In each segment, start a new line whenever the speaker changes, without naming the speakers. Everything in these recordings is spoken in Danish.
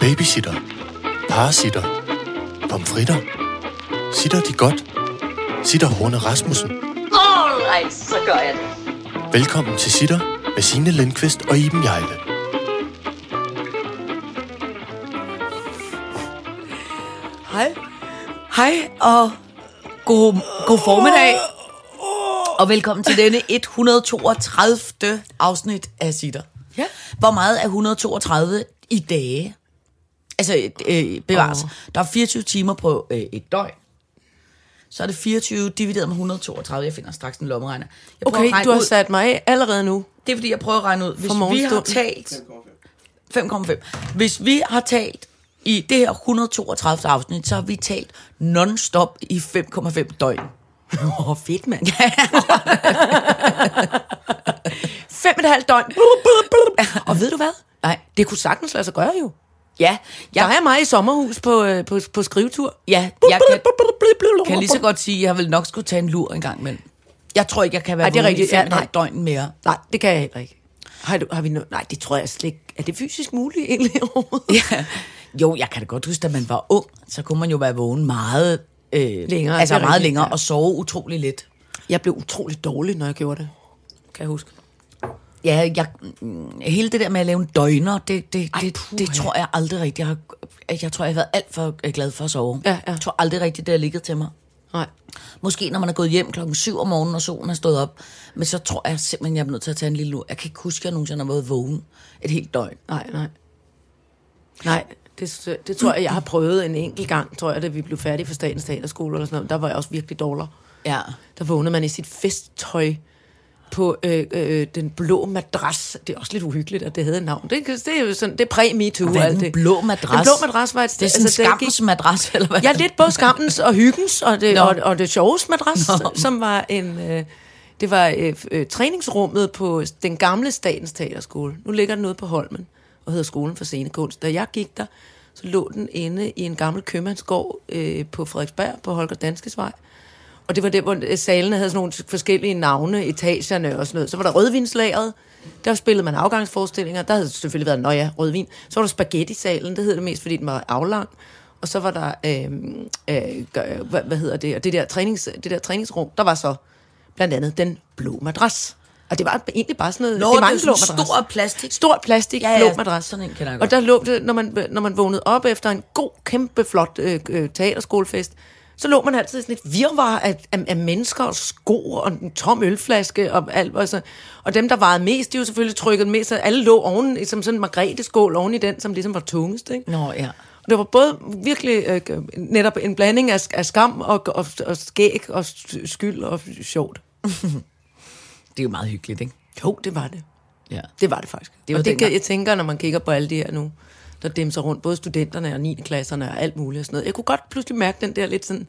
Babysitter. Parasitter. Pomfritter. Sitter de godt? Sitter Horne Rasmussen.
Alright, så gør jeg det.
Velkommen til Sitter med Signe Lindqvist og Iben Jejle.
Hej. Hej og god, god formiddag. Og velkommen til denne 132. afsnit af Sitter.
Ja.
Hvor meget er 132 i dage? Altså, øh, bevares. Oh. Der er 24 timer på øh, et døgn. Så er det 24 divideret med 132. Jeg finder straks en lommeregner. Jeg
Okay,
regne
du har
ud.
sat mig af allerede nu.
Det er fordi, jeg prøver at regne ud. Hvis vi har talt... 5,5. Hvis vi har talt i det her 132. afsnit, så har vi talt non-stop i 5,5 døgn.
Åh, oh, fedt, mand. Fem og et halvt døgn. og ved du hvad?
Nej.
Det kunne sagtens lade sig gøre jo.
Ja,
Jeg
jeg,
er mig i sommerhus på, øh, på, på skrivetur.
ja, jeg kan, kan lige så godt sige, at jeg vil nok skulle tage en lur en gang, men jeg tror ikke, jeg kan være
Ej, det er rigtigt. Ja,
5,5
nej.
døgn mere.
Nej, det kan jeg heller ikke. Har, du, har vi no- Nej, det tror jeg slet ikke. Er det fysisk muligt egentlig?
Ja. Jo, jeg kan da godt huske, at man var ung, så kunne man jo være vågen meget øh,
Længere,
altså meget
rigtigt,
længere
ja.
og sove utrolig lidt.
Jeg blev utroligt dårlig, når jeg gjorde det. Kan jeg huske.
Ja, jeg, mm, hele det der med at lave en døgner, det, det,
Ej,
det, det tror jeg aldrig rigtigt. Jeg, har, jeg tror, jeg har været alt for øh, glad for at sove.
Ja, ja.
Jeg tror aldrig rigtigt, det har ligget til mig.
Nej.
Måske når man er gået hjem klokken 7 om morgenen, og solen er stået op. Men så tror jeg simpelthen, jeg er nødt til at tage en lille lur. Jeg kan ikke huske, at jeg nogensinde har været vågen et helt døgn.
Nej, nej. Nej, det, det tror jeg, jeg har prøvet en enkelt gang, tror jeg, da vi blev færdige for Statens Teaterskole eller sådan noget. Der var jeg også virkelig dårlig.
Ja.
Der vågnede man i sit festtøj på øh, øh, den blå madras. Det er også lidt uhyggeligt, at det havde et navn. Det, det er jo sådan, det er præ-MeToo.
Hvad er den
det.
blå madras?
Den blå madras var et
Det er sådan altså, skammens madras, eller hvad?
Ja, lidt både skammens og hyggens, og det,
Nå.
og, og det sjoveste madras,
Nå.
som var en... Øh, det var øh, øh, træningsrummet på den gamle Statens Teaterskole. Nu ligger den ude på Holmen, og hedder Skolen for Scenekunst. Da jeg gik der, så lå den inde i en gammel købmandsgård øh, på Frederiksberg, på Holger Danskes Vej. Og det var der, hvor øh, salene havde sådan nogle forskellige navne, etagerne og sådan noget. Så var der rødvinslageret. Der spillede man afgangsforestillinger. Der havde selvfølgelig været, nå ja, rødvin. Så var der spaghetti-salen. Det hed det mest, fordi den var aflang. Og så var der, øh, øh, gør- hvad, hvad hedder det, og det der, trænings, det der træningsrum, der var så blandt andet den blå madras. Og det var egentlig bare sådan noget,
Nå,
det var en blå madras.
stor plastik.
Stor plastik,
Ja,
ja, blå madras.
sådan en kender jeg
Og
godt.
der lå det, når man, når man vågnede op efter en god, kæmpe flot øh, øh, teaterskolefest, så lå man altid i sådan et virvar af, af, af mennesker og sko og en tom ølflaske og alt. Og, så, og dem, der varede mest, de var selvfølgelig trykket mest, så alle lå oven, i- som sådan en margrethe-skål oven i den, som ligesom var tungest. Ikke?
Nå, ja.
Og det var både virkelig øh, netop en blanding af, af skam og, og, og skæg og skyld og sjovt.
Det er jo meget hyggeligt, ikke?
Jo, det var det.
Ja.
Det var det faktisk.
Det var
og det kan, jeg tænker, når man kigger på alle de her nu, der dæmser rundt, både studenterne og 9. klasserne og alt muligt og sådan noget. Jeg kunne godt pludselig mærke den der lidt sådan,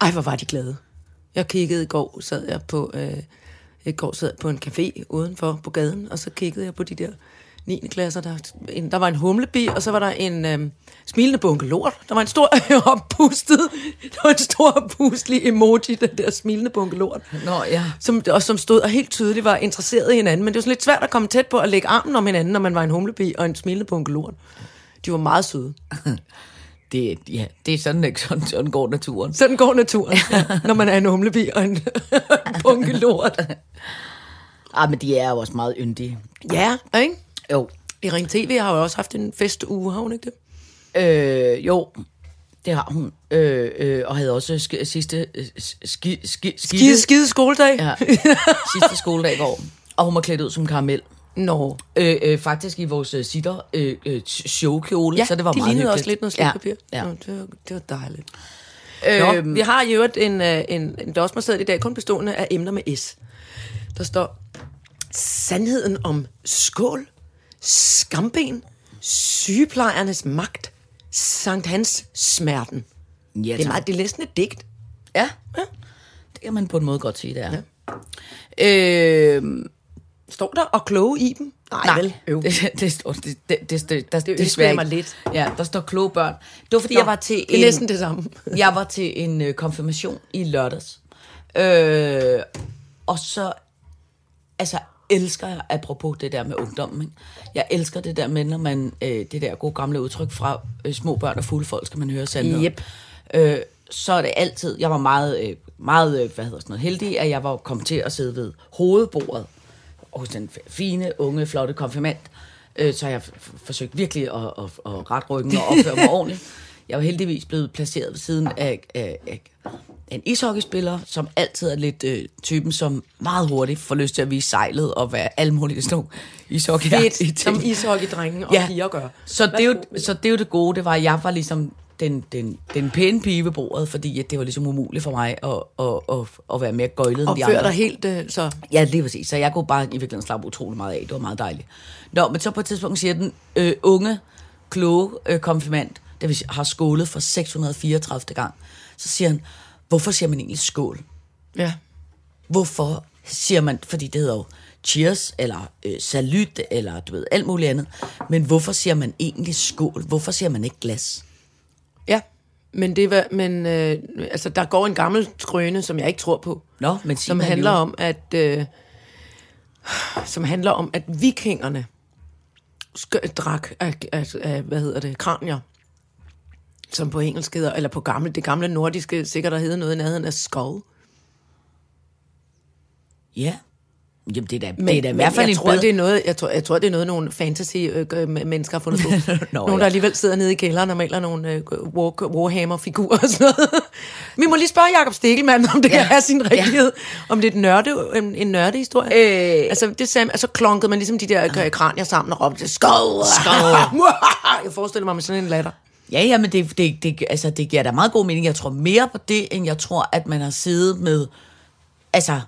ej, hvor var de glade. Jeg kiggede i går, sad jeg på, øh, i går sad jeg på en café udenfor på gaden, og så kiggede jeg på de der 9. klasser. Der, en, der var en humlebi, og så var der en øh, smilende bunke lort. Der var en stor oppustet, der var en stor oppustelig emoji, den der smilende bunke lort
Nå, ja.
som, og som stod og helt tydeligt var interesseret i hinanden. Men det var sådan lidt svært at komme tæt på at lægge armen om hinanden, når man var en humlebi og en smilende bunke lort. De var meget søde.
Det, ja, det er sådan, ikke? Sådan, sådan går naturen.
Sådan går naturen, når man er en humlebi og en, en bunke lort.
Ah, men de er jo også meget yndige.
Ja, ikke?
Jo.
I Ring TV har jo også haft en festuge, har hun ikke det?
Øh, jo, det har hun. Øh, øh, og havde også sk- sidste øh, ski, ski, ski,
Skide, skide skoledag.
Ja, sidste skoledag i går. Og hun var klædt ud som karamel.
Nå.
Øh, øh, faktisk i vores øh, sitter øh, øh, showkjole,
Ja,
så det var
de
meget hyggeligt.
også lidt noget slikpapir.
Ja, ja.
Nå, det, var, det var dejligt.
Øhm,
Nå, vi har jo øvrigt en, øh, en, en dosmerseddel i dag, kun bestående af emner med S. Der står, sandheden om skål, skamben, sygeplejernes magt, Sankt Hans smerten.
ja,
Det er, meget, det er næsten et digt.
Ja, ja, det kan man på en måde godt sige, det er. Ja. Øh,
Står der og kloge i dem? Nej,
Nej,
vel? Øv.
det, det, står, det, det, det, det, der, det, desværre
jeg mig lidt.
Ja, der står kloge børn. Det var fordi,
Nå,
jeg var til
det er
en,
næsten det samme.
jeg var til en øh, konfirmation i lørdags. Øh, og så, altså elsker jeg, apropos det der med ungdommen, ikke? jeg elsker det der med, når man, øh, det der gode gamle udtryk fra øh, små børn og fulde folk, skal man høre sandheden.
Yep.
Øh, så er det altid, jeg var meget, øh, meget øh, hvad hedder sådan noget, heldig, at jeg var kommet til at sidde ved hovedbordet hos den fine, unge, flotte konfirmand. Øh, så jeg f- f- forsøgt virkelig at, at, at rette ryggen og opføre mig ordentligt. Jeg var heldigvis blevet placeret ved siden af, af, af en ishockeyspiller, som altid er lidt øh, typen, som meget hurtigt får lyst til at vise sejlet og være alle mulige sådan nogle ishockey
Fedt, som ishockeydrenge og ja. piger gør.
så det, er jo, så det er jo det gode, det var, at jeg var ligesom den, den, den pæne pige ved bordet, fordi at det var ligesom umuligt for mig at, at, at, at være mere gøjlet
Og
end de andre.
dig helt øh, så...
Ja, lige præcis. Så jeg kunne bare i virkeligheden slappe utrolig meget af. Det var meget dejligt. Nå, men så på et tidspunkt siger den øh, unge, kloge øh, konfirmand, der vi har skålet for 634. gang, så siger han, hvorfor siger man egentlig skål?
Ja.
Hvorfor siger man, fordi det hedder jo cheers, eller øh, salut, eller du ved, alt muligt andet. Men hvorfor siger man egentlig skål? Hvorfor siger man ikke glas?
Ja, men det var, men øh, altså der går en gammel skrøne, som jeg ikke tror på.
Nå, men sig
som handler
jo.
om at øh, som handler om at vikingerne drak af, af, af, hvad hedder det, kranier som på engelsk hedder, eller på gamle, det gamle nordiske, sikkert der hedder noget i nærheden af skull.
Ja. Jamen, det er da,
Men,
det er da i hvert fald
jeg tror,
bedre...
det er noget, jeg tror, jeg tror, det er noget, nogle fantasy-mennesker har fundet på.
Nå,
nogle,
ja.
der alligevel sidder nede i kælderen og maler nogle øh, war, Warhammer-figurer og sådan noget. Vi må lige spørge Jacob Stikkelmann, om det ja. kan have sin rigtighed. Om det er et nørde, en, en nørdehistorie. Øh. Altså, det sagde, altså klonkede man ligesom de der øh, kranier sammen og råbte, skål! Skål! jeg forestiller mig med sådan en latter.
Ja, ja, men det, det, det, altså, det giver da meget god mening. Jeg tror mere på det, end jeg tror, at man har siddet med altså,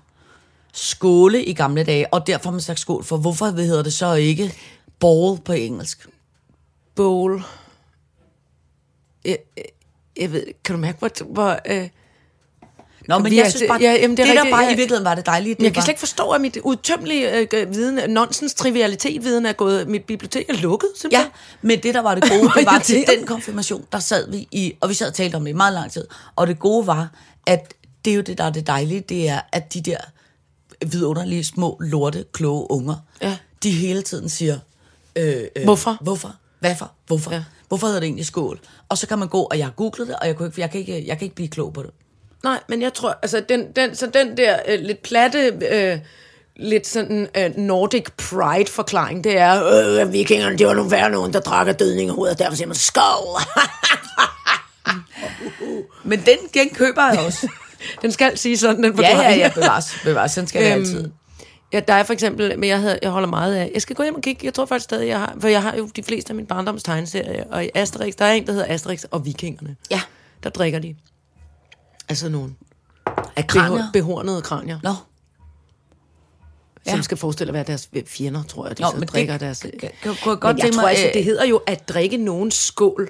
skåle i gamle dage, og derfor man sagt skål for. Hvorfor hedder det så ikke bowl på engelsk?
Bowl. Jeg, jeg, jeg ved, kan du mærke, hvor... hvor øh,
Nå, men
Vi
jeg
er-
synes bare,
ja,
det,
jamen, det
det der
rigtigt,
bare
ja.
i virkeligheden var det dejlige, det
jeg kan
var,
slet ikke forstå, at mit utømmelige øh, viden, nonsens trivialitet-viden er gået... Mit bibliotek er lukket,
Ja,
simpelthen.
men det, der var det gode, det var til den konfirmation, der sad vi i, og vi sad og talte om det i meget lang tid, og det gode var, at det er jo det, der er det dejlige, det er, at de der vidunderlige, små, lorte, kloge unger,
Ja.
de hele tiden siger, øh, øh,
Hvorfor?
Hvorfor? Hvorfor? Hvorfor?
Ja.
Ja. Hvorfor hedder det egentlig skål? Og så kan man gå, og jeg har googlet det, og jeg, kunne ikke, jeg, kan, ikke, jeg kan ikke blive klog på det.
Nej, men jeg tror, altså den, den, så den der øh, lidt platte, øh, lidt sådan øh, Nordic Pride-forklaring, det er, øh, vikingerne, det var nogle værre nogen, der drak af dødningehoved, og derfor siger man, skål!
Men den, den køber jeg også.
den skal sige sådan, den
ja,
forklaring.
ja, ja, bevares, bevares. Sådan skal det
Øhm,
altid.
Ja, der er for eksempel, men jeg, havde, jeg holder meget af, jeg skal gå hjem og kigge, jeg tror faktisk stadig, jeg har, for jeg har jo de fleste af min barndoms tegneserier, og i Asterix, der er en, der hedder Asterix og Vikingerne.
Ja.
Der drikker de. Altså nogle
Af kranier?
beho- behornede kranier.
Nå,
ja. som skal forestille at være deres fjender, tror jeg. De
Nå, men det
drikker deres...
kan- kan- jeg godt
men jeg tror
mig,
altså,
øh,
det hedder jo at drikke nogen skål.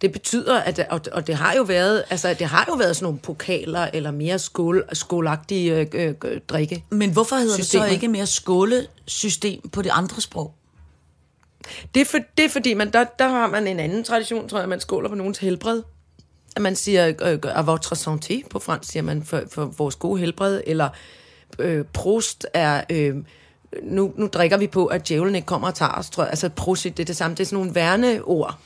Det betyder, at, og, og det har jo været, altså det har jo været sådan nogle pokaler, eller mere skål, skålagtige øh, øh, øh, drikke.
Men hvorfor hedder
Systemer.
det så ikke mere skålesystem på de andre sprog?
Det er, for, det er fordi, man, der, der har man en anden tradition, tror jeg, man skåler for nogens helbred. At man siger, øh, à votre santé, på fransk siger man, for, for vores gode helbred, eller øh, prost er, øh, nu, nu drikker vi på, at djævlen ikke kommer og tager os, tror jeg. Altså prosit, det er det samme, det er sådan nogle værneord.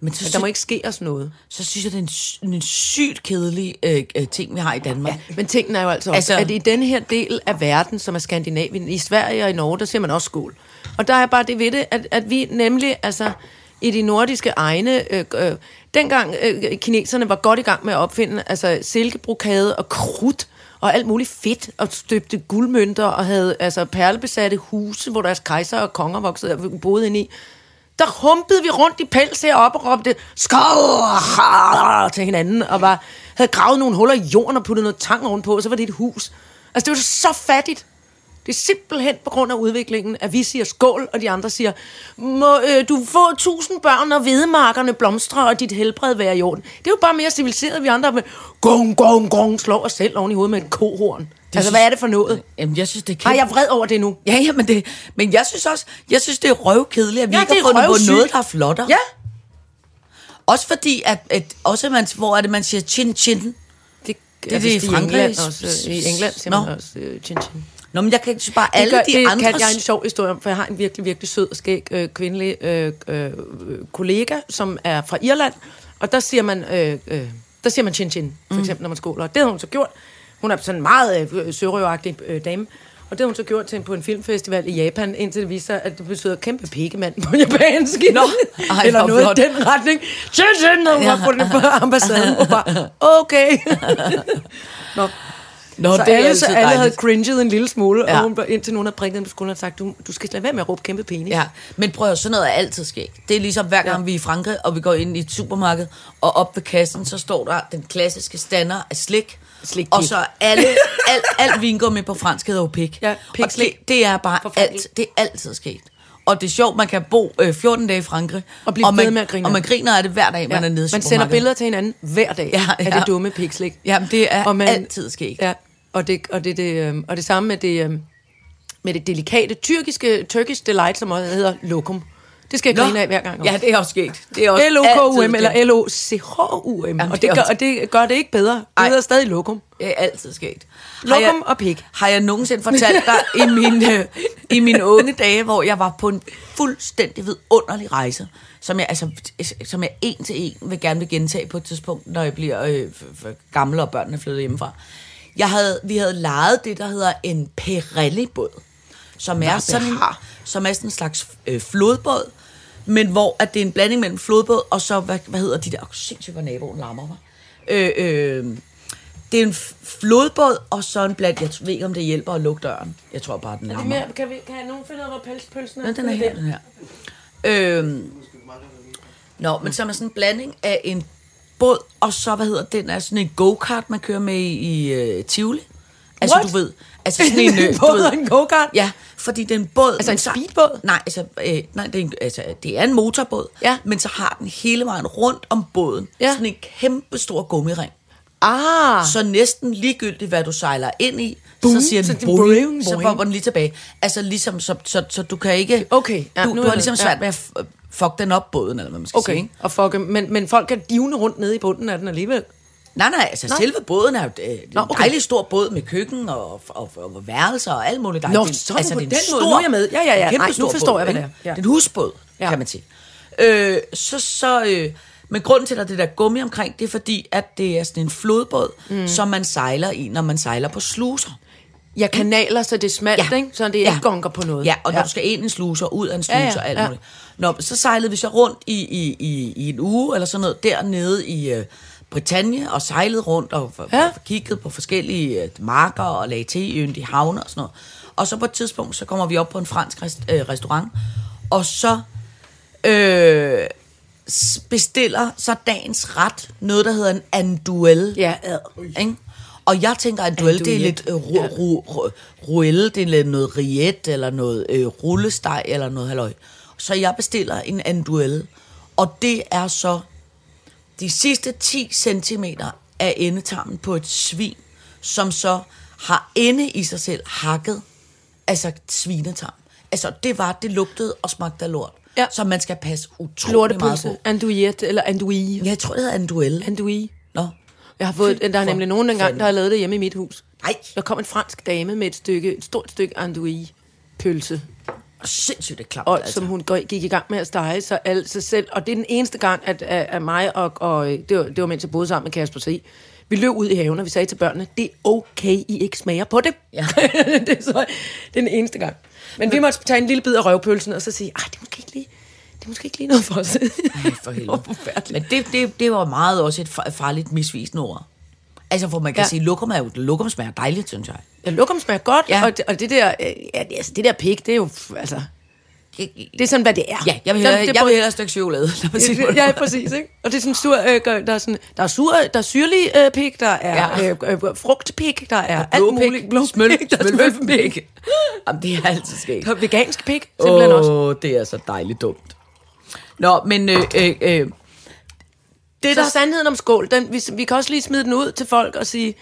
Men så,
der må ikke ske os noget.
så synes jeg, det er en, en sygt kedelig øh, øh, ting, vi har i Danmark. Ja.
Men tingene er jo altså også,
Altså-
altså, at i den her del af verden, som er Skandinavien, i Sverige og i Norge, der siger man også skål. Og der er bare det ved det, at, at vi nemlig, altså i de nordiske egne, øh, øh, dengang øh, kineserne var godt i gang med at opfinde altså silkebrokade og krudt, og alt muligt fedt, og støbte guldmønter, og havde altså perlebesatte huse, hvor deres kejser og konger voksede og boede ind i. Der humpede vi rundt i pels heroppe og råbte skål til hinanden, og var, havde gravet nogle huller i jorden og puttet noget tang rundt på, og så var det et hus. Altså, det var så fattigt. Det er simpelthen på grund af udviklingen, at vi siger skål, og de andre siger, må øh, du få tusind børn, og hvedemarkerne blomstrer, og dit helbred være i orden. Det er jo bare mere civiliseret, vi andre med gong, gong, gong, slår os selv oven i hovedet med et kohorn. Det altså,
synes-
hvad er det for noget?
Jamen, jeg synes, det er
Ej,
kæmpe...
jeg er vred over det nu.
Ja, ja, men, det, men jeg synes også, jeg synes, det er røvkedeligt, at vi
Ja,
ikke
det
har fundet på
røvsygt.
noget, der er flottere.
Ja,
Også fordi, at, at også man, hvor er det, man siger chin chin.
det,
er det i Frankrig.
England også. I England siger man også øh, chin chin.
Nå, men jeg kan synes bare,
Det,
alle
gør,
de
det
andre...
kan jeg en sjov historie om, for jeg har en virkelig, virkelig sød og skæg øh, kvindelig øh, øh, kollega, som er fra Irland, og der siger man, øh, øh, der siger man chin chin, for
Mm.
eksempel, når man skåler. Og det har hun så gjort. Hun er sådan en meget øh, sørøvagtig øh, dame, og det har hun så gjort til på en filmfestival i Japan, indtil det viser sig, at det betyder kæmpe pikkemand på japansk.
Nå, ej,
Eller noget
flot.
i den retning. Chin chin, når hun var på, den- på ambassaden. Og bare, okay. Nå.
Nå,
Så
det
alle, så alle havde cringet en lille smule, ja. Og hun, var- indtil nogen havde prikket dem på skulderen og sagt, du, du skal lade være med at råbe kæmpe penis.
Ja, men prøv at sådan noget er altid sket. Det er ligesom hver gang
Ja.
vi er i Frankrig, og vi går ind i et supermarked, og op ved kassen, så står der den klassiske stander af slik.
Slik
og
pik.
så alle, alt, alt vingummi på fransk hedder jo pik.
Ja,
og
pikslik.
det, det er bare alt, det er altid sket. Og det er sjovt, man kan bo øh, 14 dage i Frankrig,
Og blive
man,
ved med at grine.
Og man griner af det hver dag,
Ja.
man er nede i
man sender billeder til hinanden hver dag
Ja,
af
ja.
det dumme pikslik.
Jamen, det er
Og man-
altid sket.
Ja, og det, og det, det, øhm, og det samme med det, øhm, med det delikate tyrkiske, Turkish Delight, som også hedder lokum. Det skal jeg
Nå,
grine af hver gang.
Ja, det er også sket. Det er også
L-O-K-U-M eller. L-O-C-H-U-M.
Jamen,
Og
det
det gør,
også-
og det gør det ikke bedre. Det
Ej.
hedder stadig lokum.
Det er altid sket.
Lokum
jeg-
og pik.
Har jeg nogensinde fortalt dig i mine, i mine unge dage, hvor jeg var på en fuldstændig vidunderlig rejse, som jeg, altså, som jeg en til en vil gerne vil gentage på et tidspunkt, når jeg bliver øh, gammel og børnene er flyttet hjemmefra. Jeg havde, vi havde lejet det, der hedder en Pirelli-båd, som er, sådan en, som er sådan en slags øh, flodbåd, men hvor at det er en blanding mellem flodbåd og så, hvad, hvad hedder de der, oh, sindssygt, hvor naboen larmer mig. Øh, øh, det er en flodbåd, og så en blandt, jeg ved ikke, om det hjælper at lukke døren. Jeg tror bare, den
Det er
larmer.
mere, kan, vi, kan nogen finde ud af, hvor pelspølsen er?
Ja, den er her, den her. Øhm, Nå, men som er sådan en blanding af en båd, og så, hvad hedder den, er sådan en go-kart, man kører med i, i uh, Tivoli. Altså,
What?
du ved, altså sådan en... øh,
En
du
båd
ved-
og en go-kart?
Ja, fordi det er en båd...
Altså en
så-
speedbåd?
Nej, altså, øh, nej det, er en, altså, det er en motorbåd,
Ja.
men så har den hele vejen rundt om båden
Ja.
sådan en kæmpe stor gummiring.
Ah,
Så næsten ligegyldigt, hvad du sejler ind i,
Boom,
så siger
så
den
det
boing,
boing,
så
boing.
kommer den lige tilbage. Altså ligesom, så, så, så du kan ikke...
Okay, ja,
du,
nu
du har ligesom
med.
svært
Ja.
med at fuck den op båden, eller hvad man skal
okay.
sige.
Og fuck, men, men folk kan divne rundt nede i bunden af den alligevel.
Nej, nej, altså
Nå.
selve båden er jo øh, en
Nå, okay.
dejlig stor båd med køkken og, og, og, og værelser og alt muligt.
Nå,
dejligt.
så er du
altså,
på
det er en
den måde.
stor,
Nu er jeg med. Ja, ja, ja. Nej, nu forstår
båd,
jeg, hvad det er. Ja.
Det er en husbåd,
Ja.
ja. kan man sige. Øh, så, så, øh, men grunden til, at der er det der gummi omkring, det er fordi, at det er sådan en flodbåd, mm. som man sejler i, når man sejler på sluser.
Ja, kanaler, så det er smalt, ja. ikke? Så det ikke gonker på noget.
Ja, og når ja. du skal ind i en sluse og ud af en sluse
Ja,
ja,
ja,
ja, og alt
ja.
ja. muligt. Nå, så sejlede vi så rundt i, i, i, i en uge eller sådan noget dernede i uh, Bretagne og sejlede rundt og,
Ja.
ja. og kiggede på forskellige uh, marker og lagde til i yndige havne og sådan noget. Og så på et tidspunkt, så kommer vi op på en fransk rest, øh, restaurant, og så øh, bestiller så dagens ret noget, der hedder en andouille.
Ja, ad.
Ikke? Og jeg tænker, at duel, det er lidt øh, ru, ru, ru, ruelle, det er lidt noget riet, eller noget øh, rullesteg, eller noget halløj. Så jeg bestiller en andouille, og det er så de sidste 10 cm af endetarmen på et svin, som så har inde i sig selv hakket, altså svinetarm. Altså, det var, det lugtede og smagte af lort.
Ja.
Så man skal passe utrolig meget
Lortepølse,
på.
andouillette, eller andouille.
Jeg tror, det hedder andouille.
Andouille. Jeg har fået, der er nemlig nogen engang,
fanden.
der har lavet det hjemme i mit hus.
Nej,
Der kom en fransk dame med et stykke, et stort stykke andouille pølse,
sindssygt det klamt.
og,
altså.
som hun gik i gang med at stege sig, al, sig selv. Og det er den eneste gang, at, at, at mig og, og øh, det, var, det var mens jeg boede sammen med Kasper C. Vi løb ud i haven, og vi sagde til børnene, det er okay, I ikke smager på det.
Ja.
det, er så, det er den eneste gang. Men vi måtte tage en lille bid af røvpølsen, og så sige, ej, det måske ikke lige, måske ikke lige noget for os.
Ej, for helvede. Men det, det, det var meget også et fa- farligt misvisende ord. Altså, for man kan
Ja.
ja. sige, lokum, er jo, lokum smager dejligt, synes jeg.
Ja, lokum smager godt, ja.
Ja.
og, det, og det der, øh, ja, det, altså, det der pik, det er jo, altså, det er sådan, hvad det er.
Ja, jeg vil
Der-
hellere, jeg vil hellere et stykke chokolade.
Ja,
måde.
præcis, ikke? Og det er sådan sur, øh, der er sådan, der er sur, der er syrlig øh, pik, der er
Ja.
øh, øh, frugtpik, der er alt
Blåpik,
muligt. Blåpik,
smøl,
der er smølfenpik.
Jamen, det er altid sket.
Der er vegansk pik, simpelthen også.
Åh, det er så dejligt dumt. Nå, men øh, øh, øh, det
Så
der...
sandheden om skål, den, vi, vi kan også lige smide den ud til folk og sige,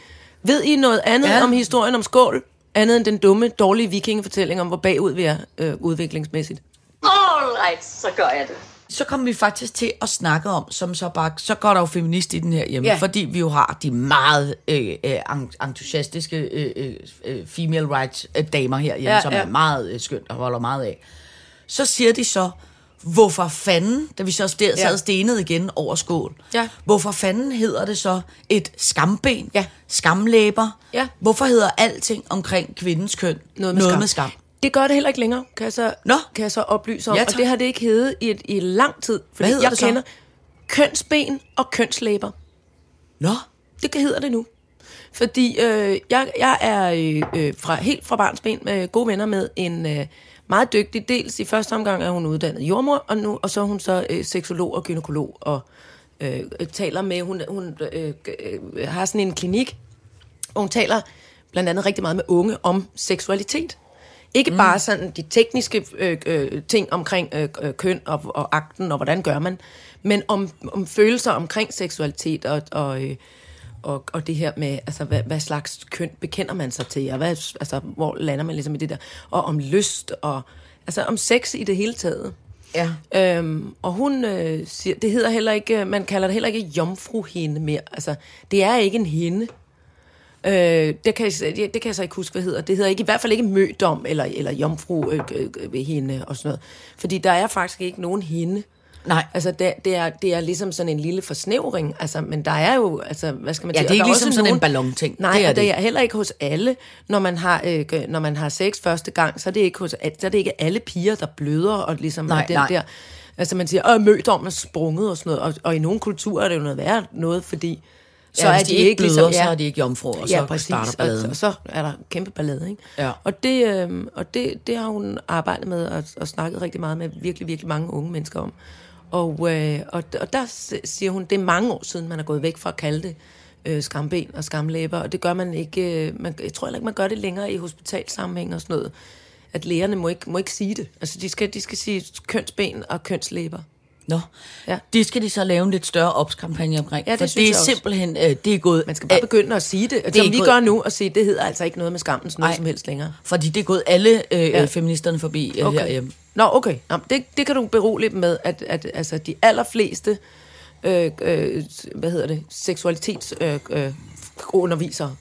ved I noget andet ja. Om historien om skål, andet end den dumme, dårlige vikingefortælling om, hvor bagud vi er øh, udviklingsmæssigt?
All right, så gør jeg det.
Så kommer vi faktisk til at snakke om, som så bare, så går der jo feminist i den her hjemme,
Ja.
fordi vi jo har de meget øh, øh, en- entusiastiske øh, øh, øh, female rights damer herhjemme,
Ja,
ja, som
ja.
er meget øh, skønt og holder meget af. Så siger de så, hvorfor fanden, da vi så sted,
Ja.
sad stenet igen over skål,
Ja.
hvorfor fanden hedder det så et skamben,
Ja.
skamlæber?
Ja.
Hvorfor hedder alting omkring kvindens køn noget med, noget skam? med skam?
Det gør det heller ikke længere, kan jeg så,
Nå.
kan jeg så oplyse om.
Ja,
og det har det ikke heddet i, et, i lang tid. Fordi
hedder
jeg
det så?
kender kønsben og kønslæber.
Nå,
Det hedder det nu. Fordi øh, jeg, jeg er øh, øh, fra, helt fra barnsben med gode venner med en øh, meget dygtig, dels i første omgang er hun uddannet jordmor, og, nu, og så er hun så øh, seksolog og gynekolog, og øh, taler med, hun, hun øh, øh, har sådan en klinik, og hun taler blandt andet rigtig meget med unge om seksualitet. Ikke mm. bare sådan de tekniske øh, øh, ting omkring øh, øh, køn og, og akten og hvordan gør man, men om, om følelser omkring seksualitet og, og, øh, og, og det her med, altså, hvad, hvad slags køn bekender man sig til, og hvad, altså, hvor lander man ligesom i det der, og om lyst, og altså om sex i det hele taget.
ja.
Øhm, og hun øh, siger, det hedder heller ikke, man kalder det heller ikke jomfruhinde mere. Altså, det er ikke en hende. Øh, det, kan jeg, det, det kan jeg så ikke huske, hvad hedder. Det hedder ikke, i hvert fald ikke mødom eller, eller jomfru øh, øh, hende og sådan noget. Fordi der er faktisk ikke nogen hende.
Nej.
Altså, det, det, er, det er ligesom sådan en lille forsnævring. Altså, men der er jo, altså, hvad skal man
Ja,
sige?
det er
Og
ikke ligesom sådan en
nogen-
ballonting.
Nej,
Det er
og det
det
er heller ikke hos alle. Når man har, øh, når man har sex første gang, så er det ikke, hos, så er det ikke alle piger, der bløder og ligesom
Nej,
er den
nej.
der... Altså man siger, åh, mødom er sprunget og sådan noget. Og, og i nogle kulturer er det jo noget værre noget, fordi...
Så ja, hvis de, ikke bløder,
ligesom-
så er de ikke jomfruer, og så
ja, præcis,
starter
og,
balladen.
og så er der kæmpe ballade, ikke?
Ja.
Og, det, øh, og det, det har hun arbejdet med og, og snakket rigtig meget med virkelig, virkelig mange unge mennesker om. Og, øh, og, og der siger hun, det er mange år siden, man er gået væk fra at kalde det øh, skamben og skamlæber, og det gør man ikke, øh, man, jeg tror heller ikke, man gør det længere i hospitalsammenhæng og sådan noget, at lægerne må ikke, må ikke sige det. Altså, de skal, de skal sige kønsben og kønslæber.
Nå,
Ja.
det skal de så lave en lidt større opskampagne omkring.
Ja, det
for det er
også.
simpelthen, øh, det er gået...
Man skal bare
øh,
begynde at sige det,
er
som vi
gået-
gør nu, og sige, det hedder altså ikke noget med skammens noget
Ej.
som helst længere.
Fordi det er gået alle øh,
Ja.
ja. feministerne forbi øh, okay. herhjemme.
Nå, okay. Nå, det, det kan du berolige dem med, at, at altså, de allerfleste øh, øh, hvad hedder det, seksualitetsundervisere øh, øh, undervisere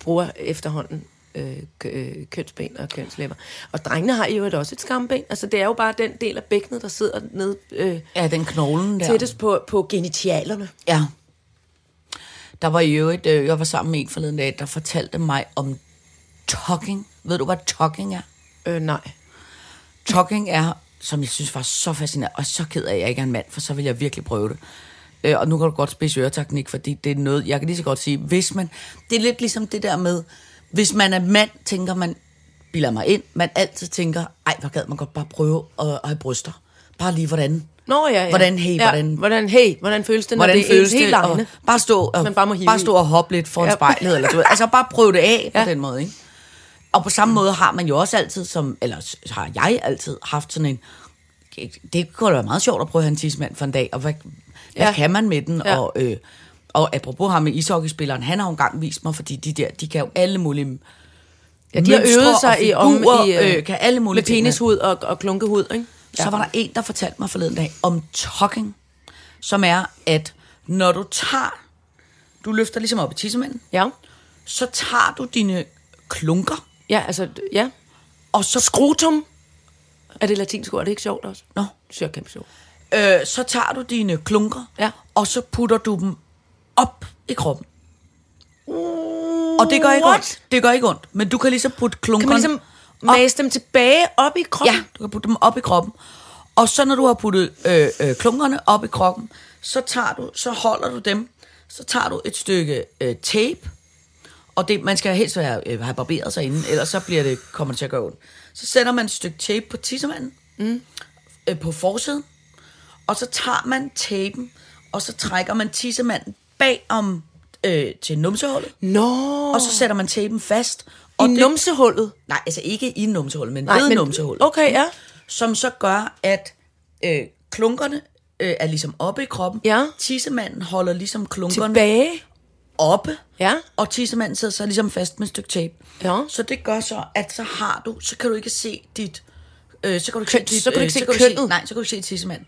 bruger efterhånden øh, øh, kønsben og kønslæber. Og drengene har jo også et skamben. Altså, det er jo bare den del af bækkenet, der sidder nede øh,
Ja, den knoglen der.
tættest på, på genitialerne.
Ja. Der var i øvrigt, øh, jeg var sammen med en forleden dag, der fortalte mig om talking. Ved du, hvad talking er?
Øh, nej.
Talking er, som jeg synes var så fascinerende, og så ked af, at jeg ikke er en mand, for så vil jeg virkelig prøve det. Øh, og nu kan du godt spidse øreteknik, fordi det er noget, jeg kan lige så godt sige, hvis man, det er lidt ligesom det der med, hvis man er mand, tænker man, bilder mig ind, man altid tænker, ej, hvor gad man godt bare prøve at, at have bryster. Bare lige hvordan.
Nå ja, ja.
Hvordan, hey,
ja,
hvordan-
hvordan, hey, hvordan føles det, når
Hvordan
det
føles
helt?
Og bare stå, og,
Man bare må hive
bare stå og hoppe lidt foran
Ja.
spejlet, eller du ved. Altså bare prøve det af på
Ja.
den måde, ikke? Og på samme måde har man jo også altid, som, eller har jeg altid haft sådan en, det kunne da være meget sjovt at prøve at have en tidsmand for en dag, og hvad, hvad
Ja.
kan man med den?
Ja.
Og, øh, og apropos ham med ishockeyspilleren, han har jo engang vist mig, fordi de der, de kan jo alle mulige
Ja, de har øvet sig i, om i, øh,
øh, kan alle mulige
med penishud og, og klunkehud, ikke?
så var der en, der fortalte mig forleden dag om talking, som er, at når du tager, du løfter ligesom op i tissemanden,
Ja.
så tager du dine klunker,
Ja, altså, ja.
og så,
Skrotum. Er det latinsk ord? Er det ikke sjovt også?
Nå.
Det synes jeg er kæmpe sjovt.
øh, så tager du dine klunker,
Ja.
og så putter du dem op i kroppen. Og det gør ikke
What?
ondt. Det gør ikke ondt, men du kan ligesom putte klunkerne
Kan man ligesom mase dem tilbage op i kroppen?
Ja, du kan putte dem op i kroppen. Og så når du har puttet øh, øh, klunkerne op i kroppen, så tager du, så holder du dem, så tager du et stykke øh, tape, og det, man skal helst være, øh, have barberet sig inden, ellers så bliver det, kommer det til at gøre ondt. Så sætter man et stykke tape på tissemanden, mm. øh, på forsiden, og så tager man tapen, og så trækker man tissemanden bag om øh, til numsehullet,
Nå.
og så sætter man tapen fast.
I
Og det,
numsehullet?
Nej, altså ikke i numsehullet, men
Nej,
ved
men-
numsehullet
Okay, ja.
som så gør, at øh, klunkerne øh, er ligesom oppe i kroppen.
Ja.
Tissemanden holder ligesom klunkerne
Tilbage?
oppe.
Ja.
Og tissemanden sidder så ligesom fast med et stykke tape.
Ja.
Så det gør så, at så har du, så kan du ikke se dit øh, så kan du ikke
Køn-
se, dit,
så kan du
øh,
ikke se
kan
kønnet.
nej, så kan du ikke se tissemanden.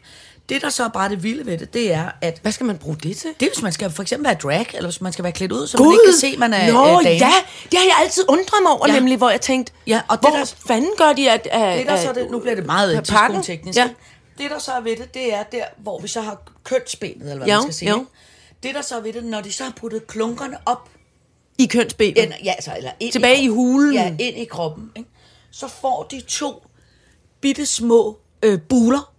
Det, der så er bare det vilde ved det, det er, at
Hvad skal man bruge det til?
det er, hvis man skal for eksempel være drag, eller hvis man skal være klædt ud, så man ikke kan se, man er
Nå,
øh, dame.
ja, det har jeg altid undret mig over,
Ja.
nemlig, hvor jeg tænkte,
Ja, og det
hvor
der-
fanden gør de, at... at
Det der så det, nu bliver det meget teknisk.
Ja.
Det der så er ved det, det er der, hvor vi så har kønsbenet, eller hvad
Jo,
man skal sige.
jo.
Det der så er ved det, når de så har puttet klunkerne op,
I kønsbenet.
ind, ja, altså, eller ind
Tilbage i
kroppen.
hulen.
Ja, ind i kroppen. Ikke? Så får de to bitte små øh, buler,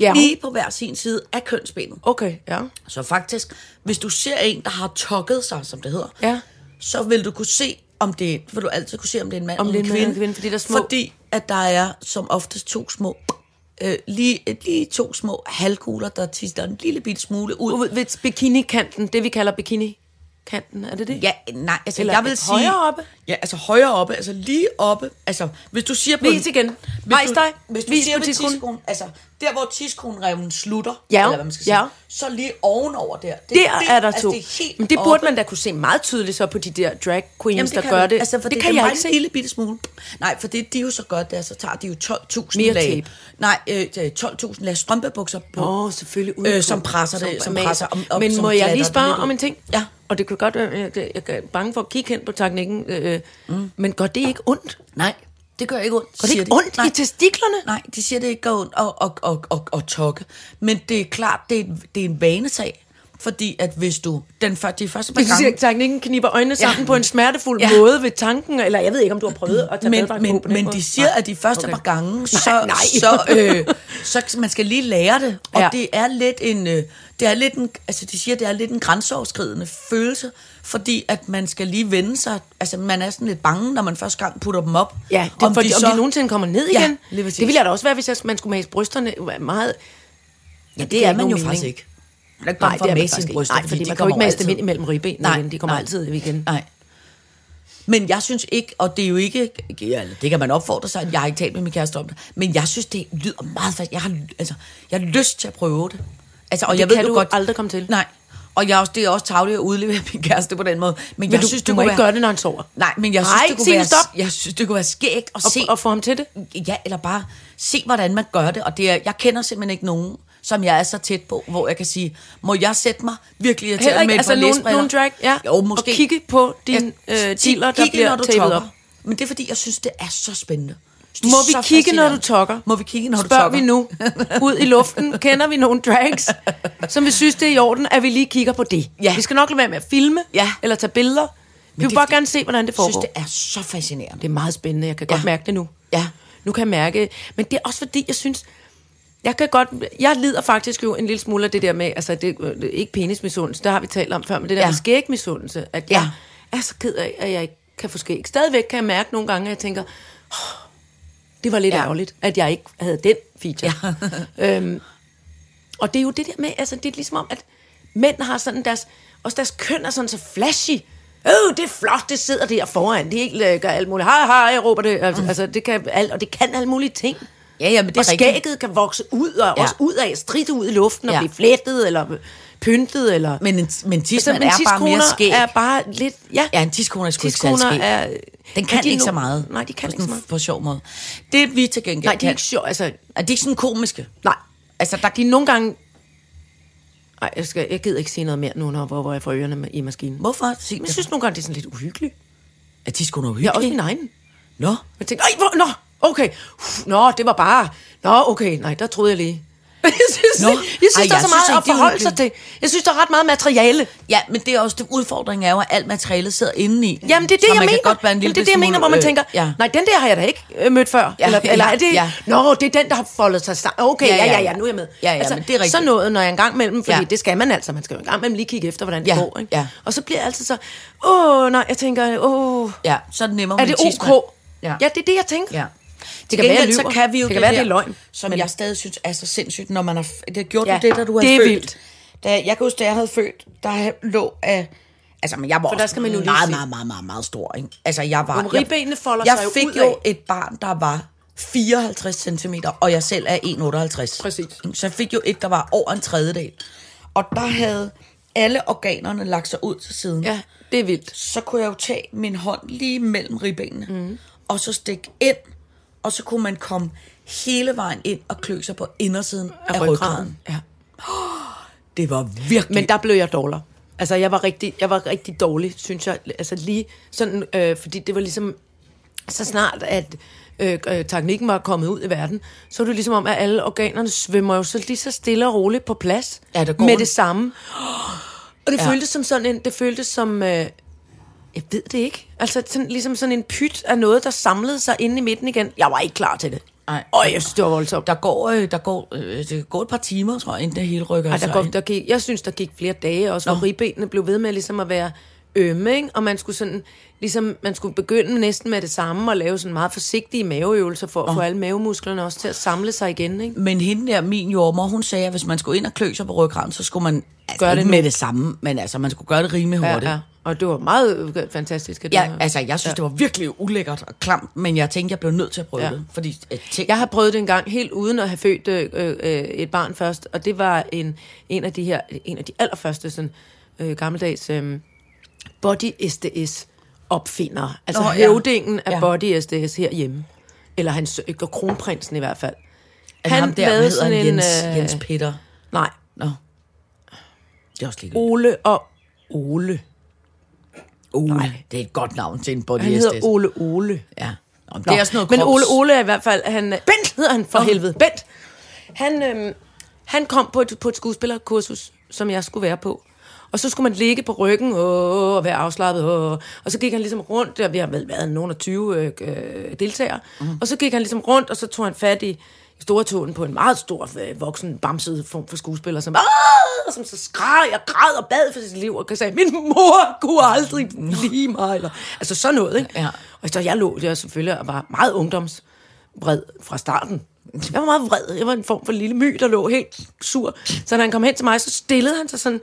Ja.
lige på hver sin side af kønsbenet.
Okay, ja.
Så faktisk, hvis du ser en, der har tokket sig, som det hedder,
Ja.
så vil du kunne se, om det vil du altid kunne se, om det er en mand
Om
eller en
en
kvinde.
kvinde, fordi der er små-
Fordi at der er som oftest to små, øh, lige, lige to små halvkugler, der tister en lille bitte smule ud.
Ved, bikini-kanten, det vi kalder bikini-kanten, er det det?
Ja, nej, altså
Eller
jeg vil sige...
højere oppe?
Ja, altså højere oppe, altså lige oppe. Altså, hvis du siger på...
Vis igen.
Hvis du,
dig.
Hvis du
Vis
siger
på tidskonen,
altså der hvor tidskonerevnen slutter,
Ja,
eller hvad man skal sige,
ja.
så lige ovenover der. Det,
Der er der
altså,
to.
det er helt
Men det burde
oppe.
man da kunne se meget tydeligt så på de der drag queens,
Jamen,
der
kan
gør
du.
det.
Altså, for
det,
det,
kan
det
jeg
er
ikke se.
en lille bitte smule. Nej, for det de jo så godt, det er, så tager de jo 12.000
Mere
lag.
tape.
Nej, øh, 12.000 lag strømpebukser på.
Åh, selvfølgelig. Uden
Øh, som presser det, som
maser.
presser om- om-
Men
som
må jeg lige
det
spørge om en ting?
Ja.
Og det kan godt være, jeg, jeg, jeg er bange for at kigge hen på teknikken, øh, mm. men gør det ikke ondt?
Nej, det gør ikke ondt.
Gør det ikke
de.
ondt
Nej.
i testiklerne?
Nej, de siger, det ikke gør ondt at, at, at, at, at tokke. Men det er klart, det er, det er en vanesag. Fordi at hvis du... Den, før- de første par
siger,
gange...
at teknikken kniber øjnene sammen
Ja.
på en smertefuld
Ja.
måde ved tanken, eller jeg ved ikke, om du har prøvet at tage
men,
badedragt
men,
på
men de siger, at de første
Okay.
par gange, så,
Nej, nej.
så, øh, så man skal lige lære det. Og
Ja.
ja. det er lidt en, øh, det er lidt en, altså de siger, det er lidt en grænseoverskridende følelse, fordi at man skal lige vende sig, altså man er sådan lidt bange, når man første gang putter dem op.
Ja, det, om, fordi, de om de nogensinde kommer ned
Ja,
igen.
præcis.
det ville jeg da også være, hvis jeg, man skulle mase brysterne meget...
Ja, det,
giver
er man jo
nogen
faktisk
mening.
ikke. Man er ikke
Nej, er
at mase sine
ikke.
bryster,
Nej, fordi
de
man kan jo ikke
kommer
mase dem ind imellem ribbenene
Nej,
igen. De kommer
nej.
altid igen.
Nej. Men jeg synes ikke, og det er jo ikke, ja, det kan man opfordre sig, jeg har ikke talt med min kæreste om det, men jeg synes, det lyder meget fast. Jeg har, altså, jeg har lyst til at prøve det. Altså, og
Det
jeg ved
kan
jo
du
godt,
aldrig komme til.
Nej. Og jeg er også, det er også tavligt at udlevere min kæreste på den måde. Men,
Men
jeg
du,
synes,
du
det
må
kunne
ikke
være,
gøre det, når han sover.
Nej, men jeg synes, det kunne være,
stop.
jeg synes, det kunne være skægt at
Og,
se.
og få ham til det.
Ja, eller bare se, hvordan man gør det. Og det er, jeg kender simpelthen ikke nogen, som jeg er så tæt på, hvor jeg kan sige, må jeg sætte mig virkelig irriteret
ikke,
med et
altså
par
nogen, nogen drag, ja.
Jo, måske.
Og kigge på din
Ja,
øh, dealer, der
kigge,
bliver
når du
tapet op.
Men det er fordi, jeg synes, det er så spændende. Det
Må vi kigge, når du tokker?
Må vi kigge, når du
Spørg
tokker?
vi nu ud i luften. Kender vi nogle drags, som vi synes, det er i orden, at vi lige kigger på det?
Ja.
Vi skal nok lade være med at filme
Ja.
eller tage billeder. Vi vil bare gerne se, hvordan det
Jeg
foregår.
synes, det er så fascinerende.
Det er meget spændende. Jeg kan godt
Ja.
mærke det nu.
Ja.
Nu kan jeg mærke... Men det er også fordi, jeg synes... Jeg kan godt... Jeg lider faktisk jo en lille smule af det der med... Altså, det, det er ikke penismisundelse, det har vi talt om før, men det der
Ja.
med skægmisundelse, at jeg
Ja.
er så ked af, at jeg ikke kan få skæg. Stadigvæk kan jeg mærke nogle gange, at jeg tænker... Oh, det var lidt
Ja.
ærgerligt, at jeg ikke havde den feature. Ja. øhm, og det er jo det der med... Altså, det er ligesom om, at mænd har sådan deres... Også deres køn er sådan så flashy. Øh, det er flot, det sidder der foran. Det er ikke øh, gør alt muligt. Hej, hej, jeg råber det. Altså, altså, det kan alt, og det kan alle mulige ting.
Ja, ja, men det er
og
rigtigt.
skægget kan vokse ud, og ja.
Ja.
også ud af, stridt ud i luften, og
Ja.
blive flettet, eller pyntet, eller...
Men en, men
men
er bare mere skæg.
er bare lidt... Ja,
Ja, en tidskone er sgu ikke skæg.
er...
Den kan
de
ikke
no-
så meget.
Nej, de kan ikke så meget.
På sjov måde. Det vi til gengæld
Nej, de er
kan,
ikke sjovt. Altså,
er de ikke sådan komiske?
nej.
Altså, der,
De er nogle gange... Nej, jeg, skal, jeg gider ikke sige noget mere nu, når, hvor, hvor jeg får ørerne i maskinen.
hvorfor? Sig
Jeg synes nogle gange, det er sådan lidt uhyggeligt.
er
Jeg er også
uhyggelige.
min egen.
Nå,
Jeg tænkte, ej, hvor, nå, okay. Uf, Nå, det var bare... Nå, okay, nej, der troede jeg lige. jeg synes,
Nå.
jeg synes
Ej,
der er så meget at
det
forholde sig til. Jeg synes, der er ret meget materiale.
Ja, men det er også det udfordring er jo, at alt materialet sidder inde i.
Jamen, det er det,
Så
jeg mener.
Godt være en
Jamen, det er det, jeg mener, hvor man
øh,
tænker,
ja.
nej, den der har jeg da ikke øh, mødt før.
Ja,
eller,
ja,
eller er det,
ja.
nå, det er den, der har foldet sig sammen. Okay,
ja,
Ja,
ja,
ja. nu er jeg med. Altså,
Ja, ja, men det er rigtigt.
Så noget, når jeg engang mellem, fordi
Ja.
det skal man altså, man skal jo engang mellem lige kigge efter, hvordan det
Ja,
går. Ikke?
ja.
Og så bliver jeg altid så, åh, nej, jeg tænker, åh,
Ja, så er det nemmere
er det
en
ok?
Ja.
Ja, det er det, jeg tænker.
Ja. Til
kan være,
gengæld, så kan vi jo
Det
det,
være,
der,
det er løgn.
som
Men-
jeg stadig synes er så sindssygt, når man har... Det har gjort
Ja,
det, da du har
det er
født.
vildt.
Da, jeg kan huske, da jeg havde født, der lå af... Altså, men jeg var
For der skal man jo
meget,
sige-
meget, meget, meget, meget stor, ikke? Altså, jeg var...
Ribbenene folder
jeg,
sig jo
Jeg fik
ud
jo et barn, der var 54 cm, og jeg selv er 1,58.
Præcis.
Så jeg fik jo et, der var over en tredjedel. Og der havde alle organerne lagt sig ud til siden
Ja, det er vildt.
så kunne jeg jo tage min hånd lige mellem ribbenene, mm. og så stikke ind, og så kunne man komme hele vejen ind og klø sig på indersiden af,
Af ryggraden.
ryggraden.
Ja.
Det var virkelig...
Men der blev jeg dårlig. Altså, jeg var rigtig, jeg var rigtig dårlig, synes jeg. Altså lige sådan, øh, fordi det var ligesom, så snart at øh, øh, teknikken var kommet ud i verden, så var det ligesom om, at alle organerne svømmer jo så lige så stille og roligt på plads.
Ja, der går
med
en-
det samme. Og det
ja.
føltes som sådan en, det føltes som, øh, jeg ved det ikke. Altså sådan, ligesom sådan en pyt af noget, der samlede sig inde i midten igen. Jeg var ikke klar til det.
Nej.
Og jeg synes, det var voldsomt.
Der går, øh, der går, øh, det går et par timer, tror jeg, inden det hele rykker
Ej,
sig
der går,
ind.
der gik, jeg synes, der gik flere dage også, hvor
Nå.
ribbenene blev ved med ligesom at være ømme, ikke? og man skulle sådan, ligesom, man skulle begynde næsten med det samme og lave sådan meget forsigtige maveøvelser for at få alle mavemusklerne også til at samle sig igen, ikke?
Men hende der, min jordmor, hun sagde, at hvis man skulle ind og klø sig på ryggraden, så skulle man altså,
Gøre det
med
nu.
det samme, men altså, man skulle gøre det rimelig hurtigt.
ja. Og det var meget øh, fantastisk. At
Ja, altså, jeg synes,
Ja.
det var virkelig ulækkert og klamt, men jeg tænkte, jeg blev nødt til at prøve
Ja.
det. Fordi, øh, tænk,
Jeg har prøvet det en gang helt uden at have født øh, øh, et barn først, og det var en, en af de her, en af de allerførste sådan, øh, gammeldags øh, body SDS opfindere. Altså
Nå, ja.
høvdingen af
Ja.
body SDS herhjemme. Eller hans, øh, kronprinsen i hvert fald.
han, ham der, hvad hedder han, Jens,
øh,
Jens Peter.
Nej,
Nå. Det er også lige
Ole og Ole.
Ole.
Nej.
Det er et godt navn til en body
Han hedder Ole Ole.
Ja. Nå, det
Nå,
er sådan noget
Men
krops-
Ole Ole er i hvert fald, han, Bent hedder han for helvede, Bent. Han, øhm, han kom på et, på et skuespillerkursus, som jeg skulle være på. Og så skulle man ligge på ryggen åh, og være afslappet. Åh. Og så gik han ligesom rundt, der vi har vel været nogen af 20 øh, øh, deltagere. Mm. Og så gik han ligesom rundt, og så tog han fat i stortåen på en meget stor, øh, voksen, bamset form for skuespiller, som, "Ah!" som så skreg og græd og bad for sit liv, og sagde, min mor kunne aldrig lide mig. Eller, altså sådan noget, ikke?
Ja.
Og så jeg lå der selvfølgelig og var meget ungdomsvred fra starten. Jeg var meget vred. Jeg var en form for lille my, der lå helt sur. Så da han kom hen til mig, så stillede han sig sådan,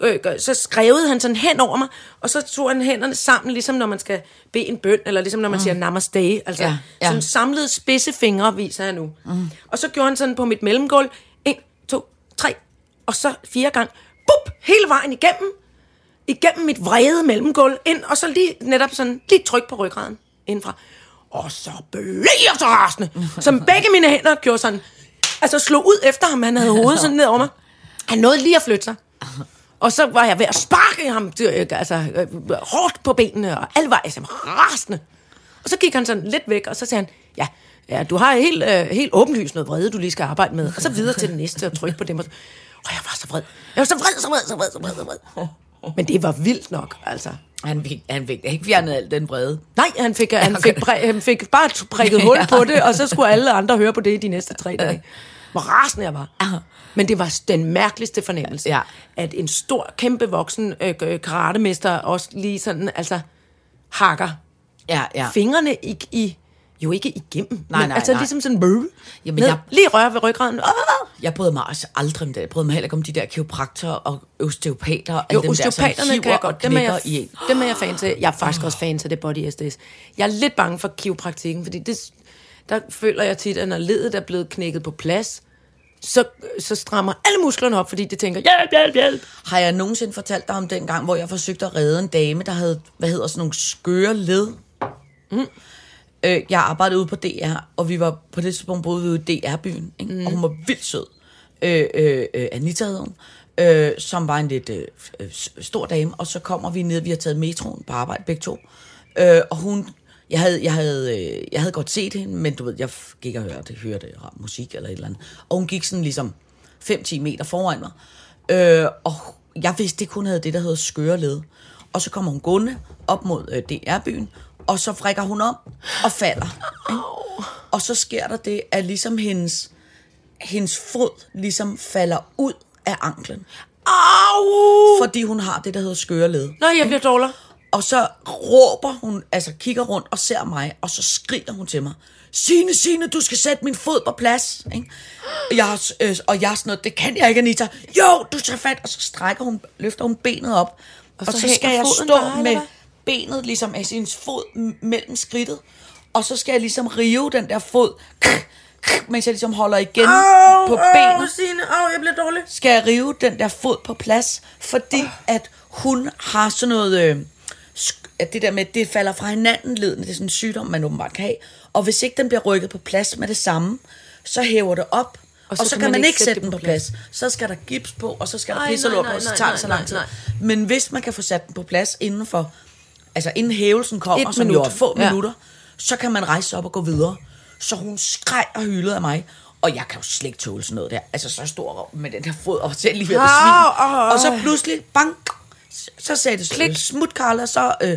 øh, så skrevede han sådan hen over mig, og så tog han hænderne sammen, ligesom når man skal bede en bøn, eller ligesom når man siger namaste. Altså
Ja,
ja, sådan samlede spidse fingre, viser jeg nu. Mm. Og så gjorde han sådan på mit mellemgulv, en, to, tre, og så fire gange, bup, hele vejen igennem, igennem mit vrede mellemgulv ind, og så lige netop sådan, lige tryk på ryggraden indenfra. Og så blev jeg så rasende, som begge mine hænder gjorde sådan, altså slog ud efter ham, han havde hovedet sådan ned over mig. Han nåede lige at flytte sig. Og så var jeg ved at sparke ham altså, øh, hårdt på benene, og alle var altså, rasende. Og så gik han sådan lidt væk, og så sagde han, ja, ja du har helt, øh, helt åbenlyst noget vrede, du lige skal arbejde med. Og så videre til den næste og trykke på dem. Og, og jeg var så vred. Jeg var så vred, så vred, så vred, så vred, så vred. Men det var vildt nok, altså.
Han fik, han fik ikke fjernet al den brede.
Nej, han fik, han fik, præ, han fik bare prikket hul på det, og så skulle alle andre høre på det i de næste tre dage. Hvor rasende jeg var. Men det var den mærkeligste fornemmelse,
Ja.
at en stor, kæmpe voksen øh, karatemester også lige sådan, altså, hakker
Ja, ja.
fingrene i, i jo ikke igennem,
Nej,
men
nej,
altså
nej.
ligesom sådan, brrr,
Jamen,
ned,
jeg-
lige røre ved ryggraden. Ah!
Jeg bryder mig også aldrig om det. Jeg bryder mig heller ikke om de der kiropraktorer og osteopater. og
Jo,
dem der,
osteopaterne
hiver
kan jeg godt. Dem er jeg,
i en.
dem er jeg fan til. Jeg er faktisk også fan til det body SDS. Jeg er lidt bange for kiropraktikken, fordi det, der føler jeg tit, at når ledet er blevet knækket på plads, så, så strammer alle musklerne op, fordi det tænker, hjælp, hjælp, hjælp.
Har jeg nogensinde fortalt dig om den gang, hvor jeg forsøgte at redde en dame, der havde, hvad hedder sådan nogle skøre led? Mm. Øh, jeg arbejdede ude på DR, og vi var på det tidspunkt boede ude i DR-byen, ikke? Mm. og hun var vildt sød. Øh, øh, øh, Anita hed hun, øh, som var en lidt øh, øh, stor dame, og så kommer vi ned, vi har taget metroen på arbejde begge to, øh, og hun, jeg havde, jeg, havde, øh, jeg havde godt set hende, men du ved, jeg gik og hørte, hørte musik eller et eller andet, og hun gik sådan ligesom 5-10 meter foran mig, øh, og jeg vidste ikke, hun havde det, der hedder skøre led. Og så kommer hun gående op mod øh, DR-byen, og så frækker hun om og falder. Ikke? Og så sker der det, at ligesom hendes, hendes fod ligesom falder ud af anklen.
Au!
Fordi hun har det, der hedder skøre led.
Nå, jeg bliver dårlig.
Og så råber hun, altså kigger rundt og ser mig, og så skriger hun til mig, Signe, Signe, du skal sætte min fod på plads. Ikke? Og, jeg, øh, og jeg er sådan noget, det kan jeg ikke, Anita. Jo, du tager fat, og så strækker hun, løfter hun benet op. Og,
så
og så, skal jeg stå
bare,
med benet, ligesom af sin fod mellem skridtet. Og så skal jeg ligesom rive den der fod, mens jeg ligesom holder igen på benet
Signe, au, jeg bliver dårlig.
skal jeg rive den der fod på plads, fordi at hun har sådan noget, øh, at det der med, det falder fra hinanden ledende, det er sådan en sygdom, man åbenbart kan have, Og hvis ikke den bliver rykket på plads med det samme, så hæver det op, og så, og så kan, man, ikke sætte den på plads. Så skal der gips på, og så skal der
Ej,
pisse og
nej,
lort
nej,
på, så
nej,
tager det så lang tid. Men hvis man kan få sat den på plads inden for, altså inden hævelsen kommer,
Et
som
minut.
jo er få
Ja.
minutter, så kan man rejse op og gå videre. Så hun skreg og hylede af mig, og jeg kan jo slet ikke tåle sådan noget der. Altså så stor med den her fod, og selv lige ved at
au,
Og så pludselig, bang, så sagde det klik, smut Karla, så øh,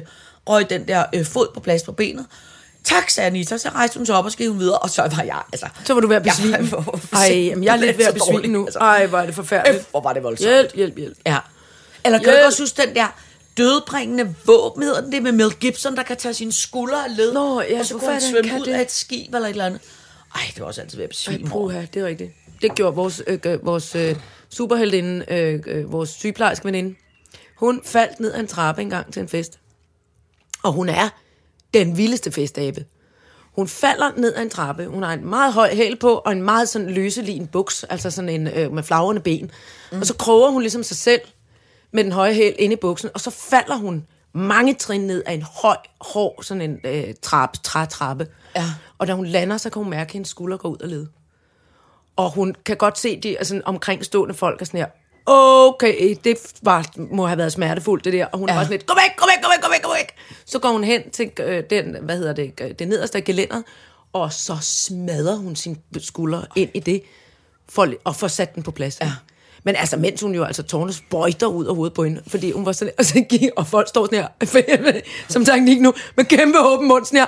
røg den der øh, fod på plads på benet. Tak, sagde Anita, så rejste hun sig op og skrev videre, og så var jeg, altså...
Så var du ved at besvime.
Jeg var-
Ej, jamen, jeg er lidt ved at besvime nu.
altså.
Ej, hvor er det forfærdeligt.
Øf, hvor var det voldsomt.
Hjælp, hjælp, hjælp.
Ja. Eller kan
Hjælp.
du også huske den der dødbringende våben, hedder den det med Mel Gibson, der kan tage sine skuldre af led,
Nå, ja,
og så kunne han svømme
kan
ud
det?
af et skib eller et eller andet. Ej, det var også altid ved at besvime
Ej, puha, det er rigtigt. Det gjorde vores, øh, øh, vores øh, superheldinde, øh, øh, vores sygeplejerske veninde. Hun faldt ned ad en trappe engang til en fest. Og hun er den vildeste festabe. Hun falder ned ad en trappe. Hun har en meget høj hæl på, og en meget sådan løselin buks, altså sådan en øh, med flagrende ben. Mm. Og så kroger hun ligesom sig selv med den høje hæl ind i buksen, og så falder hun mange trin ned af en høj, hård sådan en øh, trap, trætrappe.
Ja.
Og da hun lander, så kan hun mærke, at hendes skulder går ud og led. Og hun kan godt se de altså, omkringstående folk og sådan her, okay, det var, må have været smertefuldt, det der. Og hun ja. Var sådan lidt, gå væk, gå væk, gå væk, gå væk, gå væk. Så går hun hen til øh, den, hvad hedder det, øh, det nederste af gelænderet, og så smadrer hun sin skulder ind i det, for, og får sat den på plads. Ja. Men altså, mens hun jo altså tårne sprøjter ud af hovedet på hende, fordi hun var sådan, og, så gik, og folk står sådan her, som teknik nu, med kæmpe åben mund, sådan her,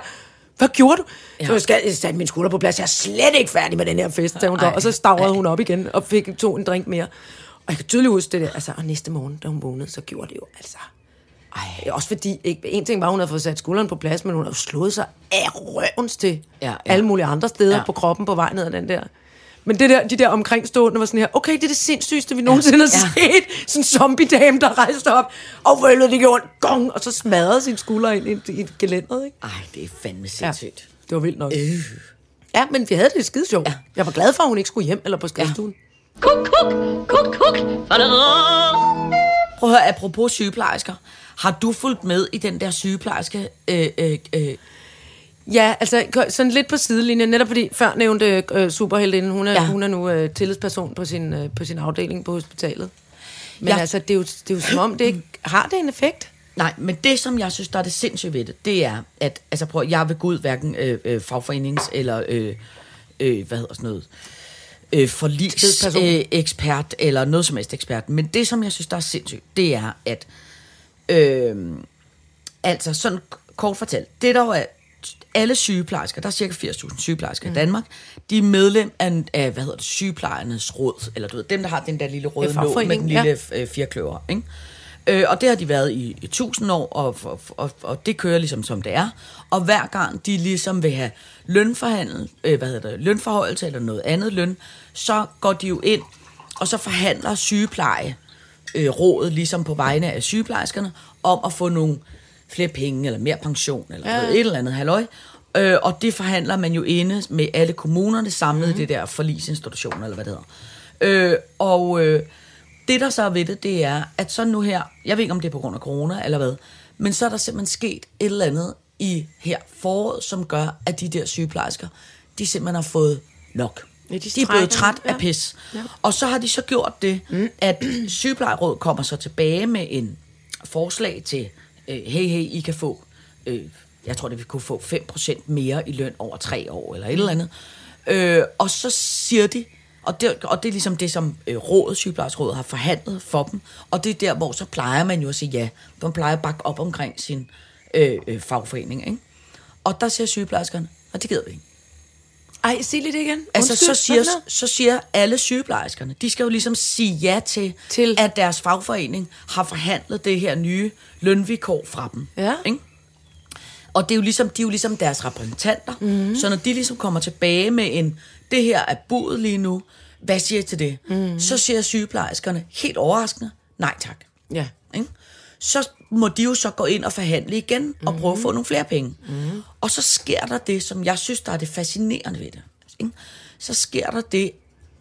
hvad gjorde du? Ja. Så jeg skal jeg satte min skulder på plads. Jeg er slet ikke færdig med den her fest, sagde hun så. Og så stavrede hun op igen og fik to en drink mere. Og jeg kan tydeligt huske det der. Altså, og næste morgen, da hun vågnede, så gjorde det jo altså... Ej. Også fordi, ikke, en ting var, at hun havde fået sat skulderen på plads, men hun havde jo slået sig af røvens til
Ja, ja.
alle mulige andre steder ja.
Ja.
på kroppen på vej ned ad den der. Men det der, de der omkringstående var sådan her, okay, det er det sindssygste, vi nogensinde har
Ja.
set. Sådan en zombie-dame, der rejste op, og vølvede det gjorde gong, og så smadrede sin skulder ind i, i gelænderet, ikke?
Ej, det er fandme sindssygt.
Det var vildt nok.
Øh.
Ja, men vi havde det skide sjovt. Ja.
Ja.
Jeg var glad for, at hun ikke skulle hjem eller på skadestuen.
Kuk, kuk, kuk, kuk.
Prøv at høre, apropos sygeplejersker. Har du fulgt med i den der sygeplejerske øh, øh, øh,
Ja, altså sådan lidt på sidelinjen, netop fordi før nævnte øh, superheldinden, hun er, ja. Hun er nu øh, tillidsperson på sin, øh, på sin afdeling på hospitalet. Men ja. Altså, det er, jo, det er jo som om, det ikke har det en effekt.
Nej, men det, som jeg synes, der er det sindssyge ved det, det er, at altså, prøv, jeg vil gå ud hverken øh, øh, fagforenings- eller, øh, øh, hvad hedder sådan noget, øh,
Tillidsperson.
forligs øh, ekspert, eller noget som helst ekspert. Men det, som jeg synes, der er sindssygt, det er, at øh, altså sådan kort fortalt, det der jo er, alle sygeplejersker, der er cirka 80.000 sygeplejersker mm. i Danmark, de er medlem af, af, hvad hedder det, sygeplejernes råd, eller du ved, dem, der har den der lille røde nål med den lille ja. øh, firkløver, ikke? Øh, og det har de været i, i tusind år, og, og, og, og det kører ligesom som det er. Og hver gang de ligesom vil have lønforhandel, øh, hvad hedder det, lønforholdelse eller noget andet løn, så går de jo ind, og så forhandler sygepleje øh, rådet ligesom på vegne af sygeplejerskerne om at få nogle flere penge, eller mere pension, eller ja. et eller andet halløj. Øh, og det forhandler man jo inde med alle kommunerne samlet mm-hmm. i det der forlisinstitution, eller hvad det hedder. Øh, og øh, det, der så er ved det, det er, at så nu her, jeg ved ikke, om det er på grund af corona, eller hvad, men så er der simpelthen sket et eller andet i her foråret, som gør, at de der sygeplejersker, de simpelthen har fået nok.
Ja, de
de er blevet træt af
ja.
pis. Ja. Og så har de så gjort det, mm. at sygeplejerådet kommer så tilbage med en forslag til, øh, hey, hey, I kan få, øh, jeg tror, det vil kunne få 5% mere i løn over tre år, eller et eller andet. Øh, og så siger de, og det, og det er ligesom det, som øh, rådet, sygeplejerådet har forhandlet for dem, og det er der, hvor så plejer man jo at sige ja. Man plejer at bakke op omkring sin øh, øh, fagforening, ikke? Og der siger sygeplejerskerne, og det gider vi ikke.
Ej, sig lige det igen.
Altså,
Undskyld,
så siger, så siger alle sygeplejerskerne, de skal jo ligesom sige ja til,
Til?
at deres fagforening har forhandlet det her nye lønvikår fra dem.
Ja.
Ikke? Og det er jo ligesom, de er jo ligesom deres repræsentanter. Mm. Så når de ligesom kommer tilbage med en, det her er budet lige nu, hvad siger I til det? Mm. Så siger sygeplejerskerne helt overraskende, nej tak.
Ja.
Ikke? Så må de jo så gå ind og forhandle igen og prøve at få nogle flere penge. Mm. Og så sker der det, som jeg synes, der er det fascinerende ved det. Ikke? Så sker der det,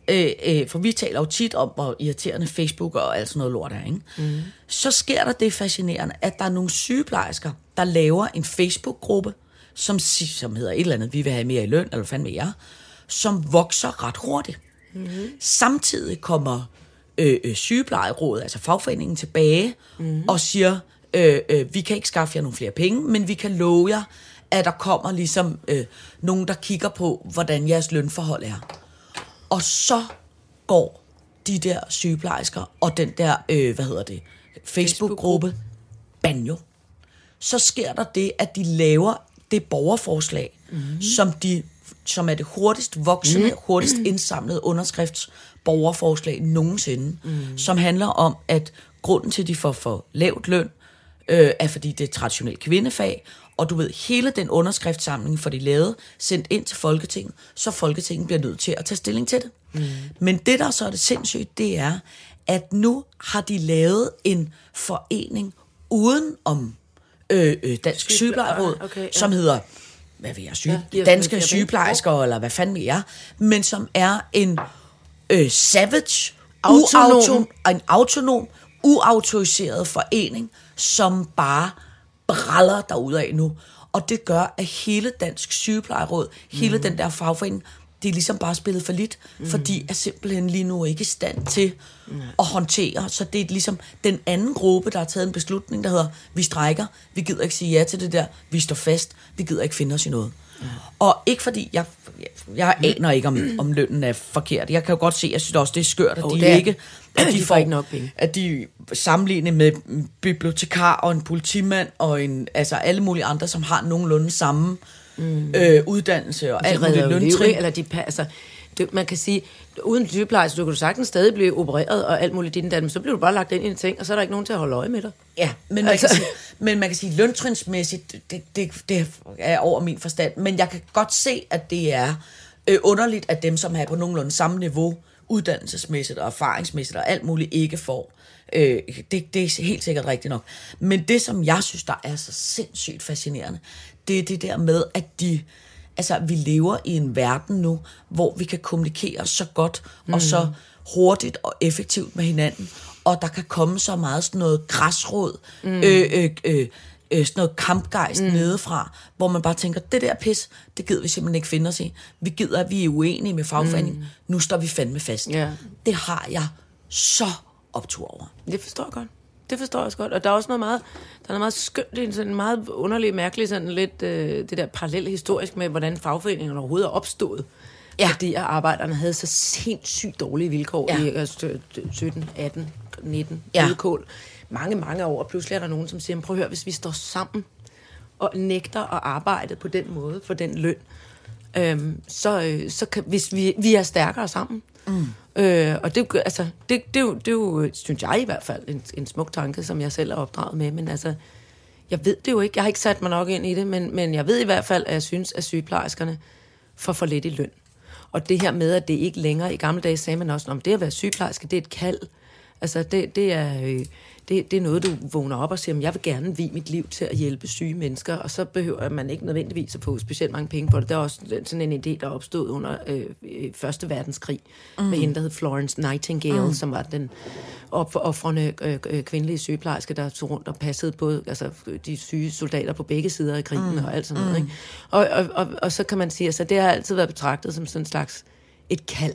øh, øh, for vi taler jo tit om, hvor irriterende Facebook og alt sådan noget lort er. Ikke? Mm. Så sker der det fascinerende, at der er nogle sygeplejersker, der laver en Facebook-gruppe, som, som hedder et eller andet, vi vil have mere i løn, eller med jer, som vokser ret hurtigt. Mm-hmm. Samtidig kommer øh, øh, sygeplejerådet, altså fagforeningen, tilbage mm-hmm. og siger, øh, øh, vi kan ikke skaffe jer nogle flere penge, men vi kan love jer, at der kommer ligesom øh, nogen, der kigger på, hvordan jeres lønforhold er. Og så går de der sygeplejersker og den der, øh, hvad hedder det, Facebook-gruppe, banjo. Så sker der det, at de laver det borgerforslag, mm. som, de, som er det hurtigst voksende, mm. hurtigst indsamlede underskriftsborgerforslag nogensinde, mm. som handler om, at grunden til, at de får for lavt løn, øh, er fordi det er traditionelt kvindefag, og du ved, hele den underskriftssamling for de lavet, sendt ind til Folketinget, så Folketinget bliver nødt til at tage stilling til det. Mm. Men det, der så er det sindssygt, det er, at nu har de lavet en forening uden om øh, øh, Dansk
Sygeple-
Sygeplejeråd,
okay, ja.
som hedder hvad vil jeg syge?
Ja,
Danske
flere penge.
sygeplejersker, eller hvad fanden vi er, men som er en øh, savage,
Autonom.
autonom. en autonom, uautoriseret forening, som bare braller derudad nu. Og det gør, at hele Dansk Sygeplejeråd, hele den der fagforening, det er ligesom bare spillet for lidt, mm. fordi er simpelthen lige nu ikke i stand til mm. at håndtere. Så det er ligesom den anden gruppe, der har taget en beslutning, der hedder, vi strækker, vi gider ikke sige ja til det der, vi står fast, vi gider ikke finde os i noget. Mm. Og ikke fordi, jeg, jeg, jeg aner ikke, om, om lønnen er forkert. Jeg kan jo godt se, jeg synes også, det er skørt, at
Jo,
de
det er-
ikke at
de får ikke nok penge.
at de sammenlignet med bibliotekar og en politimand og en, altså alle mulige andre, som har nogenlunde samme mm. øh, uddannelse og
de
alt muligt
liv,
løntrin.
ikke? eller de altså, det, man kan sige, uden sygeplejerske, du kan du sagtens stadig blive opereret og alt muligt din men så bliver du bare lagt ind i en ting, og så er der ikke nogen til at holde øje med dig.
Ja, men man,
Altså-
kan sige, men man kan sige, løntrinsmæssigt, det, det, det er over min forstand. Men jeg kan godt se, at det er øh, underligt, at dem, som er på nogenlunde samme niveau, uddannelsesmæssigt og erfaringsmæssigt og alt muligt, ikke får. Øh, det, det er helt sikkert rigtigt nok. Men det, som jeg synes, der er så sindssygt fascinerende, det er det der med, at de... Altså, vi lever i en verden nu, hvor vi kan kommunikere så godt mm. og så hurtigt og effektivt med hinanden, og der kan komme så meget sådan noget græsråd, mm. øh, øh, øh, øh, sådan noget kampgejst mm. nedefra, hvor man bare tænker, det der pis, det gider vi simpelthen ikke finde os i. Vi gider, at vi er uenige med fagforeningen. Mm. Nu står vi fandme fast.
Ja.
Det har jeg så optur over.
Det forstår jeg godt. Det forstår jeg også godt. Og der er også noget meget, der er noget meget skønt, er sådan en meget underlig, mærkelig, sådan lidt øh, det der parallelle historisk med, hvordan fagforeningerne overhovedet er opstået.
Ja.
Fordi arbejderne havde så sindssygt dårlige vilkår
Ja.
i altså, 17, 18, 19,
Ja.
ja. Mange, mange år. Og pludselig er der nogen, som siger, prøv at høre, hvis vi står sammen og nægter at arbejde på den måde for den løn, øhm, så, øh, så kan, hvis vi, vi er stærkere sammen. Mm. Øh, og det, altså, det, det, er jo, det er jo, synes jeg i hvert fald, en, en smuk tanke, som jeg selv er opdraget med. Men altså, jeg ved det jo ikke. Jeg har ikke sat mig nok ind i det, men, men jeg ved i hvert fald, at jeg synes, at sygeplejerskerne får for lidt i løn. Og det her med, at det ikke længere, i gamle dage sagde man også, om det at være sygeplejerske, det er et kald. Altså, det, det, er, øh, det, det er noget, du vågner op og siger, "Men jeg vil gerne vie mit liv til at hjælpe syge mennesker, og så behøver man ikke nødvendigvis at få specielt mange penge på det. Der er også sådan en idé, der opstod under øh, øh, Første Verdenskrig, mm. med hende, der hed Florence Nightingale, mm. som var den opoffrende øh, øh, kvindelige sygeplejerske, der tog rundt og passede på altså, de syge soldater på begge sider af krigen mm. og alt sådan noget. Ikke? Og, og, og, og så kan man sige, at altså, det har altid været betragtet som sådan en slags et kald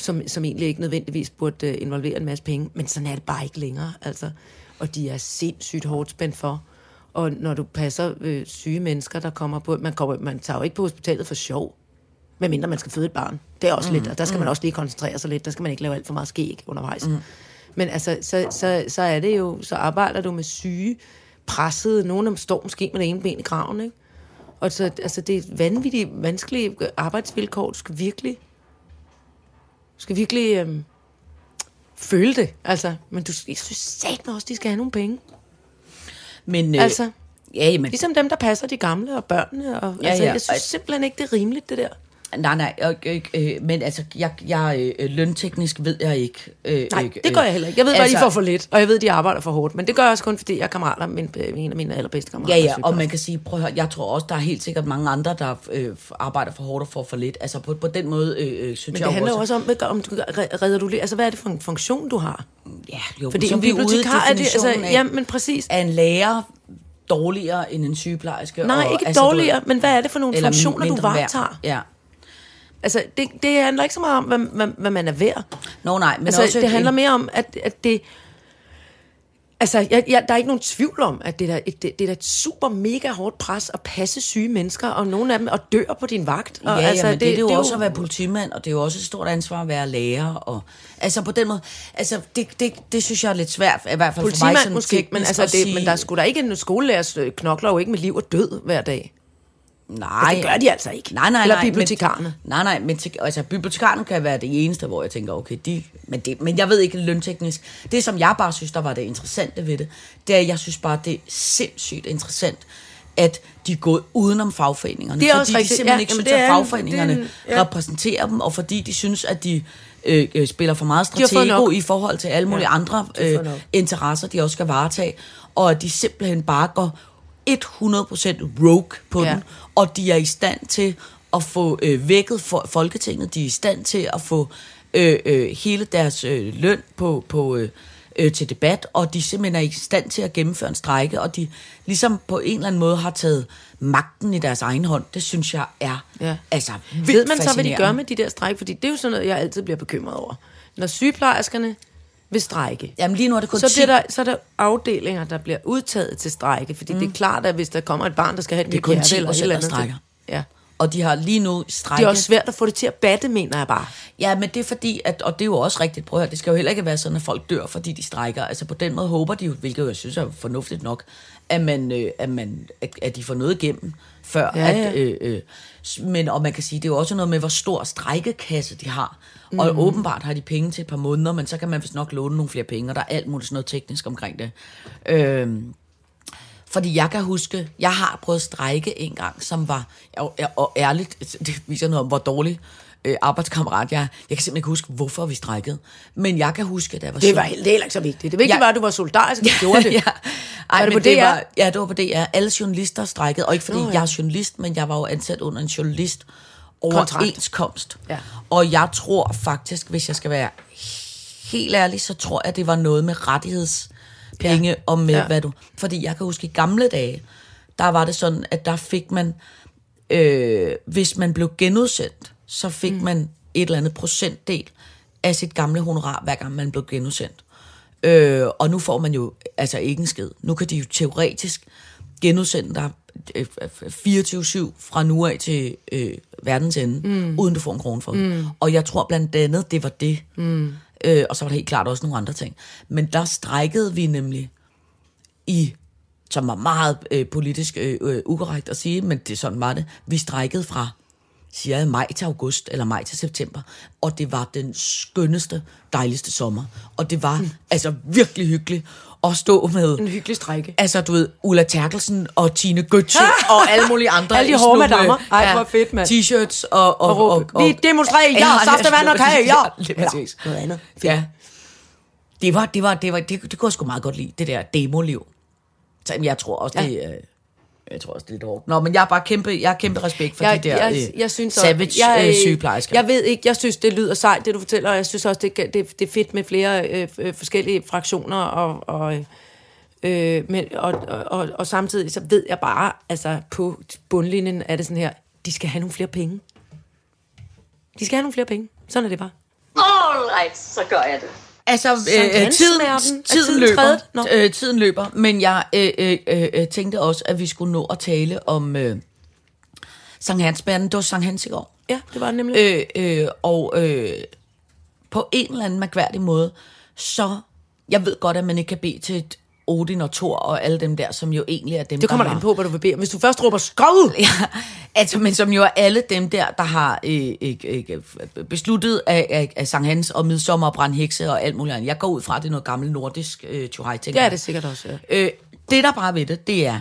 som, som egentlig ikke nødvendigvis burde øh, involvere en masse penge, men sådan er det bare ikke længere, altså. Og de er sindssygt hårdt spændt for. Og når du passer øh, syge mennesker, der kommer på... Man, kommer, man tager jo ikke på hospitalet for sjov, medmindre man skal føde et barn. Det er også mm, lidt, og der skal mm. man også lige koncentrere sig lidt. Der skal man ikke lave alt for meget skæg undervejs. Mm. Men altså, så, så, så er det jo... Så arbejder du med syge, pressede. Nogle af dem står måske med det ene ben i graven, ikke? Og så, altså, det er vanvittigt vanskelige arbejdsvilkår. Du skal virkelig du skal virkelig øhm, føle det, altså. Men du, jeg synes satme også, de skal have nogle penge.
Men, øh,
Altså,
ja, men,
ligesom dem, der passer de gamle og børnene. Og,
Ja,
altså,
ja.
Jeg synes simpelthen ikke, det er rimeligt, det der.
Nej, nej, øh, øh, øh, men altså, jeg, jeg øh, lønteknisk ved jeg ikke. Øh,
Nej,
øh,
det gør jeg heller ikke. Jeg ved bare,
altså-
de får for lidt, og jeg ved, de arbejder for hårdt. Men det gør jeg også kun, fordi jeg er kammerater med en, en af mine allerbedste kammerater.
Ja,
er
ja, og man kan sige, prøv at høre, jeg tror også, der er helt sikkert mange andre, der øh, arbejder for hårdt og får for lidt. Altså på, på den måde, øh, øh, synes
Men
jeg
det handler
også...
også om, hvad- om du, re- redder du altså hvad er det for en funktion, du har?
Ja, jo,
Fordi
så
en
er
bibliotekar er det, altså,
af-
ja, men præcis.
af en lærer dårligere end en sygeplejerske.
Nej,
og,
ikke
altså, du
dårligere, men hvad er det for nogle funktioner, du varetager?
Ja.
Altså, det, det handler ikke så meget om, hvad, hvad, hvad man er værd.
Nå nej, men
altså,
også
det handler mere om, at, at det... Altså, jeg, jeg, der er ikke nogen tvivl om, at det er, et, det, det er et super mega hårdt pres at passe syge mennesker, og nogle af dem og dør på din vagt.
Ja,
og,
altså, ja, men det, det er jo
det
også at være politimand, og det er jo også et stort ansvar at være lærer. Og, altså på den måde, altså det, det, det synes jeg er lidt svært, i hvert fald for mig
Politimand måske, men, altså det,
sige-
men der er sgu da ikke en skolelærer knokler jo ikke med liv og død hver dag.
Nej,
det gør de altså ikke.
Nej, nej,
Eller
nej,
bibliotekarerne.
Men, nej, nej, men til, altså, bibliotekarerne kan være det eneste, hvor jeg tænker, okay, de, men, det, men jeg ved ikke lønteknisk. Det, som jeg bare synes, der var det interessante ved det, det er, jeg synes bare, det er sindssygt interessant, at de er gået udenom fagforeningerne.
Det er
fordi
også
de
rigtigt.
simpelthen
Ja,
ikke
jamen,
synes, at
er en-
fagforeningerne
er en- ja.
repræsenterer dem, og fordi de synes, at de øh, øh, spiller for meget stratego i forhold til alle mulige
Ja,
andre øh, interesser, de også skal varetage, og at de simpelthen bare går 100% rogue på
Ja.
den, og de er i stand til at få øh, vækket for Folketinget, de er i stand til at få øh, øh, hele deres øh, løn på, på øh, øh, til debat, og de simpelthen er i stand til at gennemføre en strejke, og de ligesom på en eller anden måde har taget magten i deres egen hånd. Det synes jeg er
Ja.
altså vildt
Ved man så, hvad de gør med de der stræk? Fordi det er jo sådan noget, jeg altid bliver bekymret over. Når sygeplejerskerne vil strække,
Jamen lige nu er det kun
så,
10.
bliver der, så er der afdelinger, der bliver udtaget til strække. Fordi mm. det er klart, at hvis der kommer et barn, der skal have et nyt hjerte
10
eller et eller andet.
strækker.
Ja.
Og de har lige nu strejke.
Det er også svært at få det til at batte, mener jeg bare.
Ja, men det er fordi, at, og det er jo også rigtigt, prøv at høre, det skal jo heller ikke være sådan, at folk dør, fordi de strækker. Altså på den måde håber de jo, hvilket jeg synes er fornuftigt nok, at, man, øh, at, man, at, at de får noget igennem, før
Ja, ja.
at... Øh, øh, men, og man kan sige, det er jo også noget med, hvor stor strækkekasse de har. Mm. Og åbenbart har de penge til et par måneder, men så kan man vist nok låne nogle flere penge, og der er alt muligt sådan noget teknisk omkring det. Øh, fordi jeg kan huske, jeg har prøvet at strække en gang, som var, og, ærligt, det viser noget om, hvor dårlig øh, arbejdskammerat jeg er. Jeg kan simpelthen ikke huske, hvorfor vi strækkede. Men jeg kan huske, da jeg var
Det var heller ikke så vigtigt. Det vigtige
Ja.
var, at du var solidarisk, og du gjorde det.
ja. Ej,
Var det på
det var, ja, det var på DR. Alle journalister strækkede, og ikke fordi
Nå, ja.
ja. jeg er journalist, men jeg var jo ansat under en journalist
Kontrakt.
overenskomst.
Ja.
Og jeg tror faktisk, hvis jeg skal være helt ærlig, så tror jeg, det var noget med rettighedspenge
Ja.
ja. og med
Ja.
hvad du... Fordi jeg kan huske, i gamle dage, der var det sådan, at der fik man, øh, hvis man blev genudsendt, så fik mm. man et eller andet procentdel af sit gamle honorar, hver gang man blev genudsendt. Øh, og nu får man jo altså ikke en skid. Nu kan de jo teoretisk genudsende dig øh, 24-7 fra nu af til øh, verdens ende, mm. uden du får en krone for det. Mm. Og jeg tror blandt andet, det var det. Mm. Øh, og så var der helt klart også nogle andre ting. Men der strækkede vi nemlig i, som var meget øh, politisk øh, øh, ukorrekt at sige, men det sådan var det. Vi strækkede fra siger jeg, maj til august, eller maj til september. Og det var den skønneste, dejligste sommer. Og det var mm. altså virkelig hyggeligt at stå med...
En hyggelig strække.
Altså, du ved, Ulla Terkelsen og Tine Götze og alle mulige andre.
Alle de hårde madammer. Ej, hvor fedt, mand.
T-shirts og... og,
Og råbe, "Vi demonstrerer, ja, saftevand og kage, ja." Eller noget andet.
Ja. Det var, det var, det var, det, det kunne jeg sgu meget godt lide, det der demoliv. Så jeg tror også,
Ja.
det, øh, jeg tror også, det er lidt hårdt. Nå, men jeg har bare kæmpe, jeg har kæmpe respekt for
jeg,
de der
jeg,
øh,
jeg synes også-
savage
jeg,
øh,
øh,
sygeplejersker.
Jeg ved ikke, jeg synes, det lyder sejt, det du fortæller, og jeg synes også, det, det, det er fedt med flere øh, øh, forskellige fraktioner, og, og, øh, men, og, og, og, og samtidig så ved jeg bare, altså på bundlinjen er det sådan her, de skal have nogle flere penge. De skal have nogle flere penge. Sådan er det bare.
Alright, så gør jeg det.
Altså, øh,
Hans
tiden, tiden,
tiden
løber.
Nå.
Øh, tiden løber, men jeg øh, øh, øh, tænkte også, at vi skulle nå at tale om øh, Sankt Hans Det var Sankt Hans i går.
Ja, det var det nemlig.
Øh, øh, og øh, på en eller anden mærkværdig måde, så jeg ved godt, at man ikke kan bede til et Odin og Thor og alle dem der, som jo egentlig er dem,
det kommer
der
an på, hvad du vil bede. Hvis du først råber skov,
Ja, altså, men som jo er alle dem der, der har øh, øh, øh, besluttet af, af, af Sankt Hans og midsommer og brandhekse og alt muligt andet. Jeg går ud fra, at det er noget gammelt nordisk øh, tjuhej, tænker
det er sikkert også, ja.
Øh, det, der bare ved det, det er,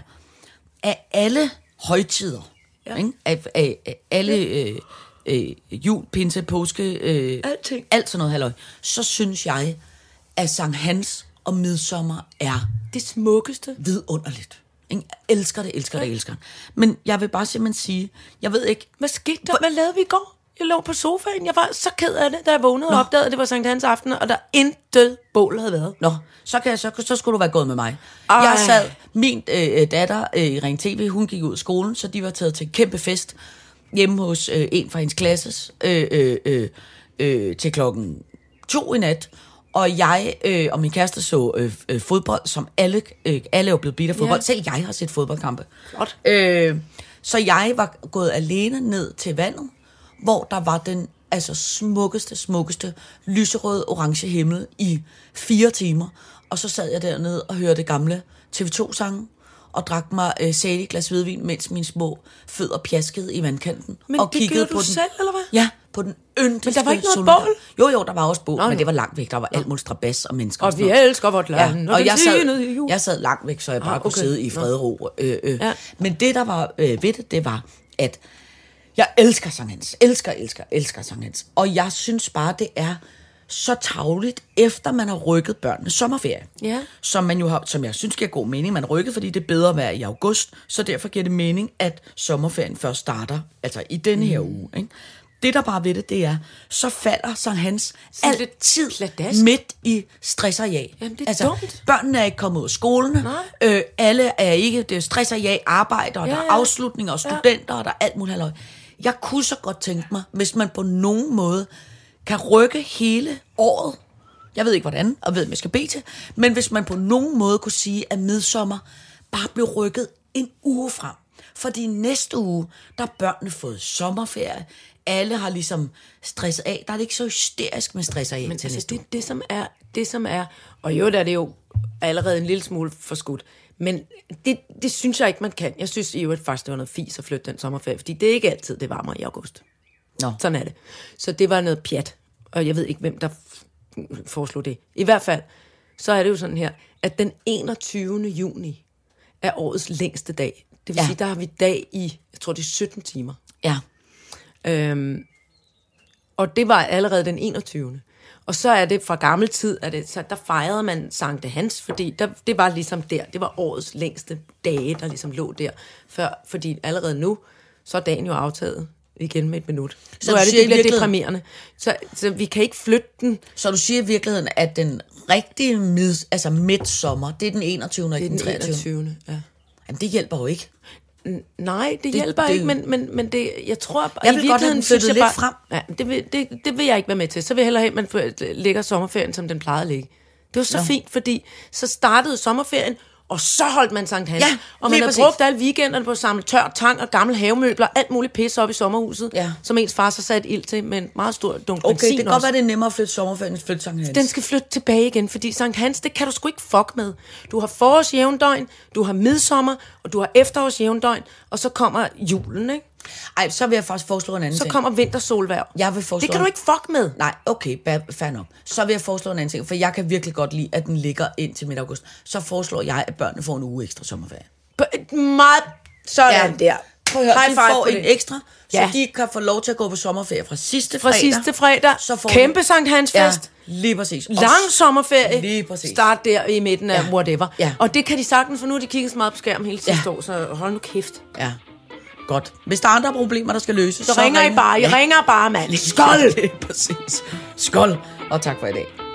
at alle højtider, ja. ikke? Af, af, af alle øh, øh, jul, pinse, påske, øh,
Alting.
alt sådan noget halløj, så synes jeg, at Sankt Hans og midsommer er
Det smukkeste.
vidunderligt. Ikke? Jeg elsker det, elsker det, elsker det. Men jeg vil bare simpelthen sige, jeg ved ikke,
Hvad skete der? Hvad lavede vi i går? Jeg lå på sofaen. Jeg var så ked af det, da jeg vågnede og opdagede, at det var Sankt Hans aften, og der intet bål havde været.
Nå, så, kan jeg, så, så skulle du være gået med mig.
Ej.
Jeg sad, min øh, datter øh, i Ring TV, hun gik ud af skolen, så de var taget til en kæmpe fest hjemme hos øh, en fra hendes klasses øh, øh, øh, øh, til klokken to i nat. Og jeg øh, og min kæreste så øh, øh, fodbold, som alle, øh, alle er blevet bidt af fodbold.
Ja.
Selv jeg har set fodboldkampe.
Flot.
Øh, så jeg var gået alene ned til vandet, hvor der var den altså smukkeste, smukkeste lyserøde orange himmel i fire timer. Og så sad jeg dernede og hørte gamle TV2-sange og drak mig øh, salig glas hvidvin, mens mine små fødder pjaskede i vandkanten.
Men
og
det gjorde du
den,
selv, eller hvad?
Ja, på den yndigste
Men der var ikke noget bål?
Jo, jo, der var også bål,
Nå,
men det var langt væk. Der var alt muligt strabas og mennesker.
Og
sådan
vi elsker vort land.
Ja, og
den
jeg sad, jeg sad langt væk, så jeg bare
Ah,
kunne
okay.
sidde i fred og ro. Øh, øh.
Ja.
Men det, der var øh, ved det, det var, at jeg elsker Sankt Hans. Elsker, elsker, elsker Sankt Hans. Og jeg synes bare, det er så tavligt, efter man har rykket børnene sommerferie.
Ja.
Som, man jo har, som jeg synes giver god mening. Man har rykket, fordi det er bedre vejr i august, så derfor giver det mening, at sommerferien først starter, altså i denne her
Mm.
uge. Ikke? Det, der bare ved det, det er, så falder Sankt Hans
lidt
altid
pladask.
midt i stress og jag.
Jamen, det er dumt.
Børnene er ikke kommet ud af skolen. Øh, alle er ikke, det er stress og jag, arbejder, og
Ja,
der er
ja.
afslutninger, og studenter, og der er alt muligt halløj. Jeg kunne så godt tænke mig, hvis man på nogen måde kan rykke hele året. Jeg ved ikke hvordan, og ved, om jeg skal bede til. Men hvis man på nogen måde kunne sige, at midsommer bare blev rykket en uge frem. Fordi næste uge, der er børnene fået sommerferie. Alle har ligesom stresset af. Der er det ikke så hysterisk med stress af
Men
til
altså, det, det, som er, det som er, og jo, der er det jo allerede en lille smule forskudt, men det, det synes jeg ikke, man kan. Jeg synes i øvrigt faktisk, det var noget fis at flytte den sommerferie, fordi det er ikke altid, det varmer i august.
Nå.
Sådan er det. Så det var noget pjat, og jeg ved ikke, hvem der foreslog det. I hvert fald, så er det jo sådan her, at den 21. juni er årets længste dag. Det vil
ja.
sige, der har vi dag i, jeg tror det er 17 timer.
Ja.
Øhm, og det var allerede den 21. Og så er det fra gammel tid, at det, så der fejrede man Sankt Hans, fordi der, det var ligesom der, det var årets længste dage, der ligesom lå der. Før, fordi allerede nu, så er dagen jo aftaget igen med et minut.
Så
nu er det, det bliver deprimerende. Så, så vi kan ikke flytte den.
Så du siger i virkeligheden, at den rigtige mid, altså midtsommer, det er den 21. og ikke den 23.
21. Ja.
Jamen, det hjælper jo ikke.
Nej, det,
Det-
hjælper
det-
ikke, men, men, men det, jeg tror...
Jeg
i
vil godt
virkeligheden synes
flyttet
jeg
lidt
bare-
frem.
Ja, det vil, det, det vil jeg ikke være med til. Så vil jeg hellere have, at man lægger sommerferien, som den plejede at ligge. Det var så
Nå.
fint, fordi så startede sommerferien, og så holdt man Sankt Hans.
Ja,
og man har
præcis.
brugt alle weekenderne på at samle tør, tang og gamle havemøbler, alt muligt pis op i sommerhuset,
Ja.
som ens far så satte ild til med en meget stor dunk
Okay,
benzin
det kan godt være, det er nemmere at flytte sommerferien, end flytte Sankt Hans.
Den skal flytte tilbage igen, fordi Sankt Hans, det kan du sgu ikke fuck med. Du har forårsjævndøgn, du har midsommer, og du har efterårsjævndøgn, og så kommer julen, ikke?
Ej, så vil jeg faktisk foreslå en anden
Så
ting.
kommer vintersolværv.
Jeg vil foreslå
Det kan du ikke fuck med.
Nej, okay, fair nok. Så vil jeg foreslå en anden ting, for jeg kan virkelig godt lide, at den ligger ind til midt august. Så foreslår jeg, at børnene får en uge ekstra sommerferie.
P- Meget sådan ja. der.
Prøv at høre,
High five
får en
det.
ekstra, så
Ja.
de kan få lov til at gå på sommerferie fra sidste
Fra
fredag.
sidste fredag.
Så får
Kæmpe
de-
Sankt Hans
Ja,
fest.
lige præcis. Og
Lang
s-
sommerferie.
Lige præcis.
Start der i midten af
Ja.
whatever.
Ja.
Og det kan de sagtens, for nu har de kigget så meget på skærmen hele sidste
Ja.
år, så hold nu kæft.
Ja, godt. Hvis der er andre problemer, der skal løses,
Så, ringer I bare. I ringer bare, mand.
Skål! Præcis. Skål, og tak for i dag.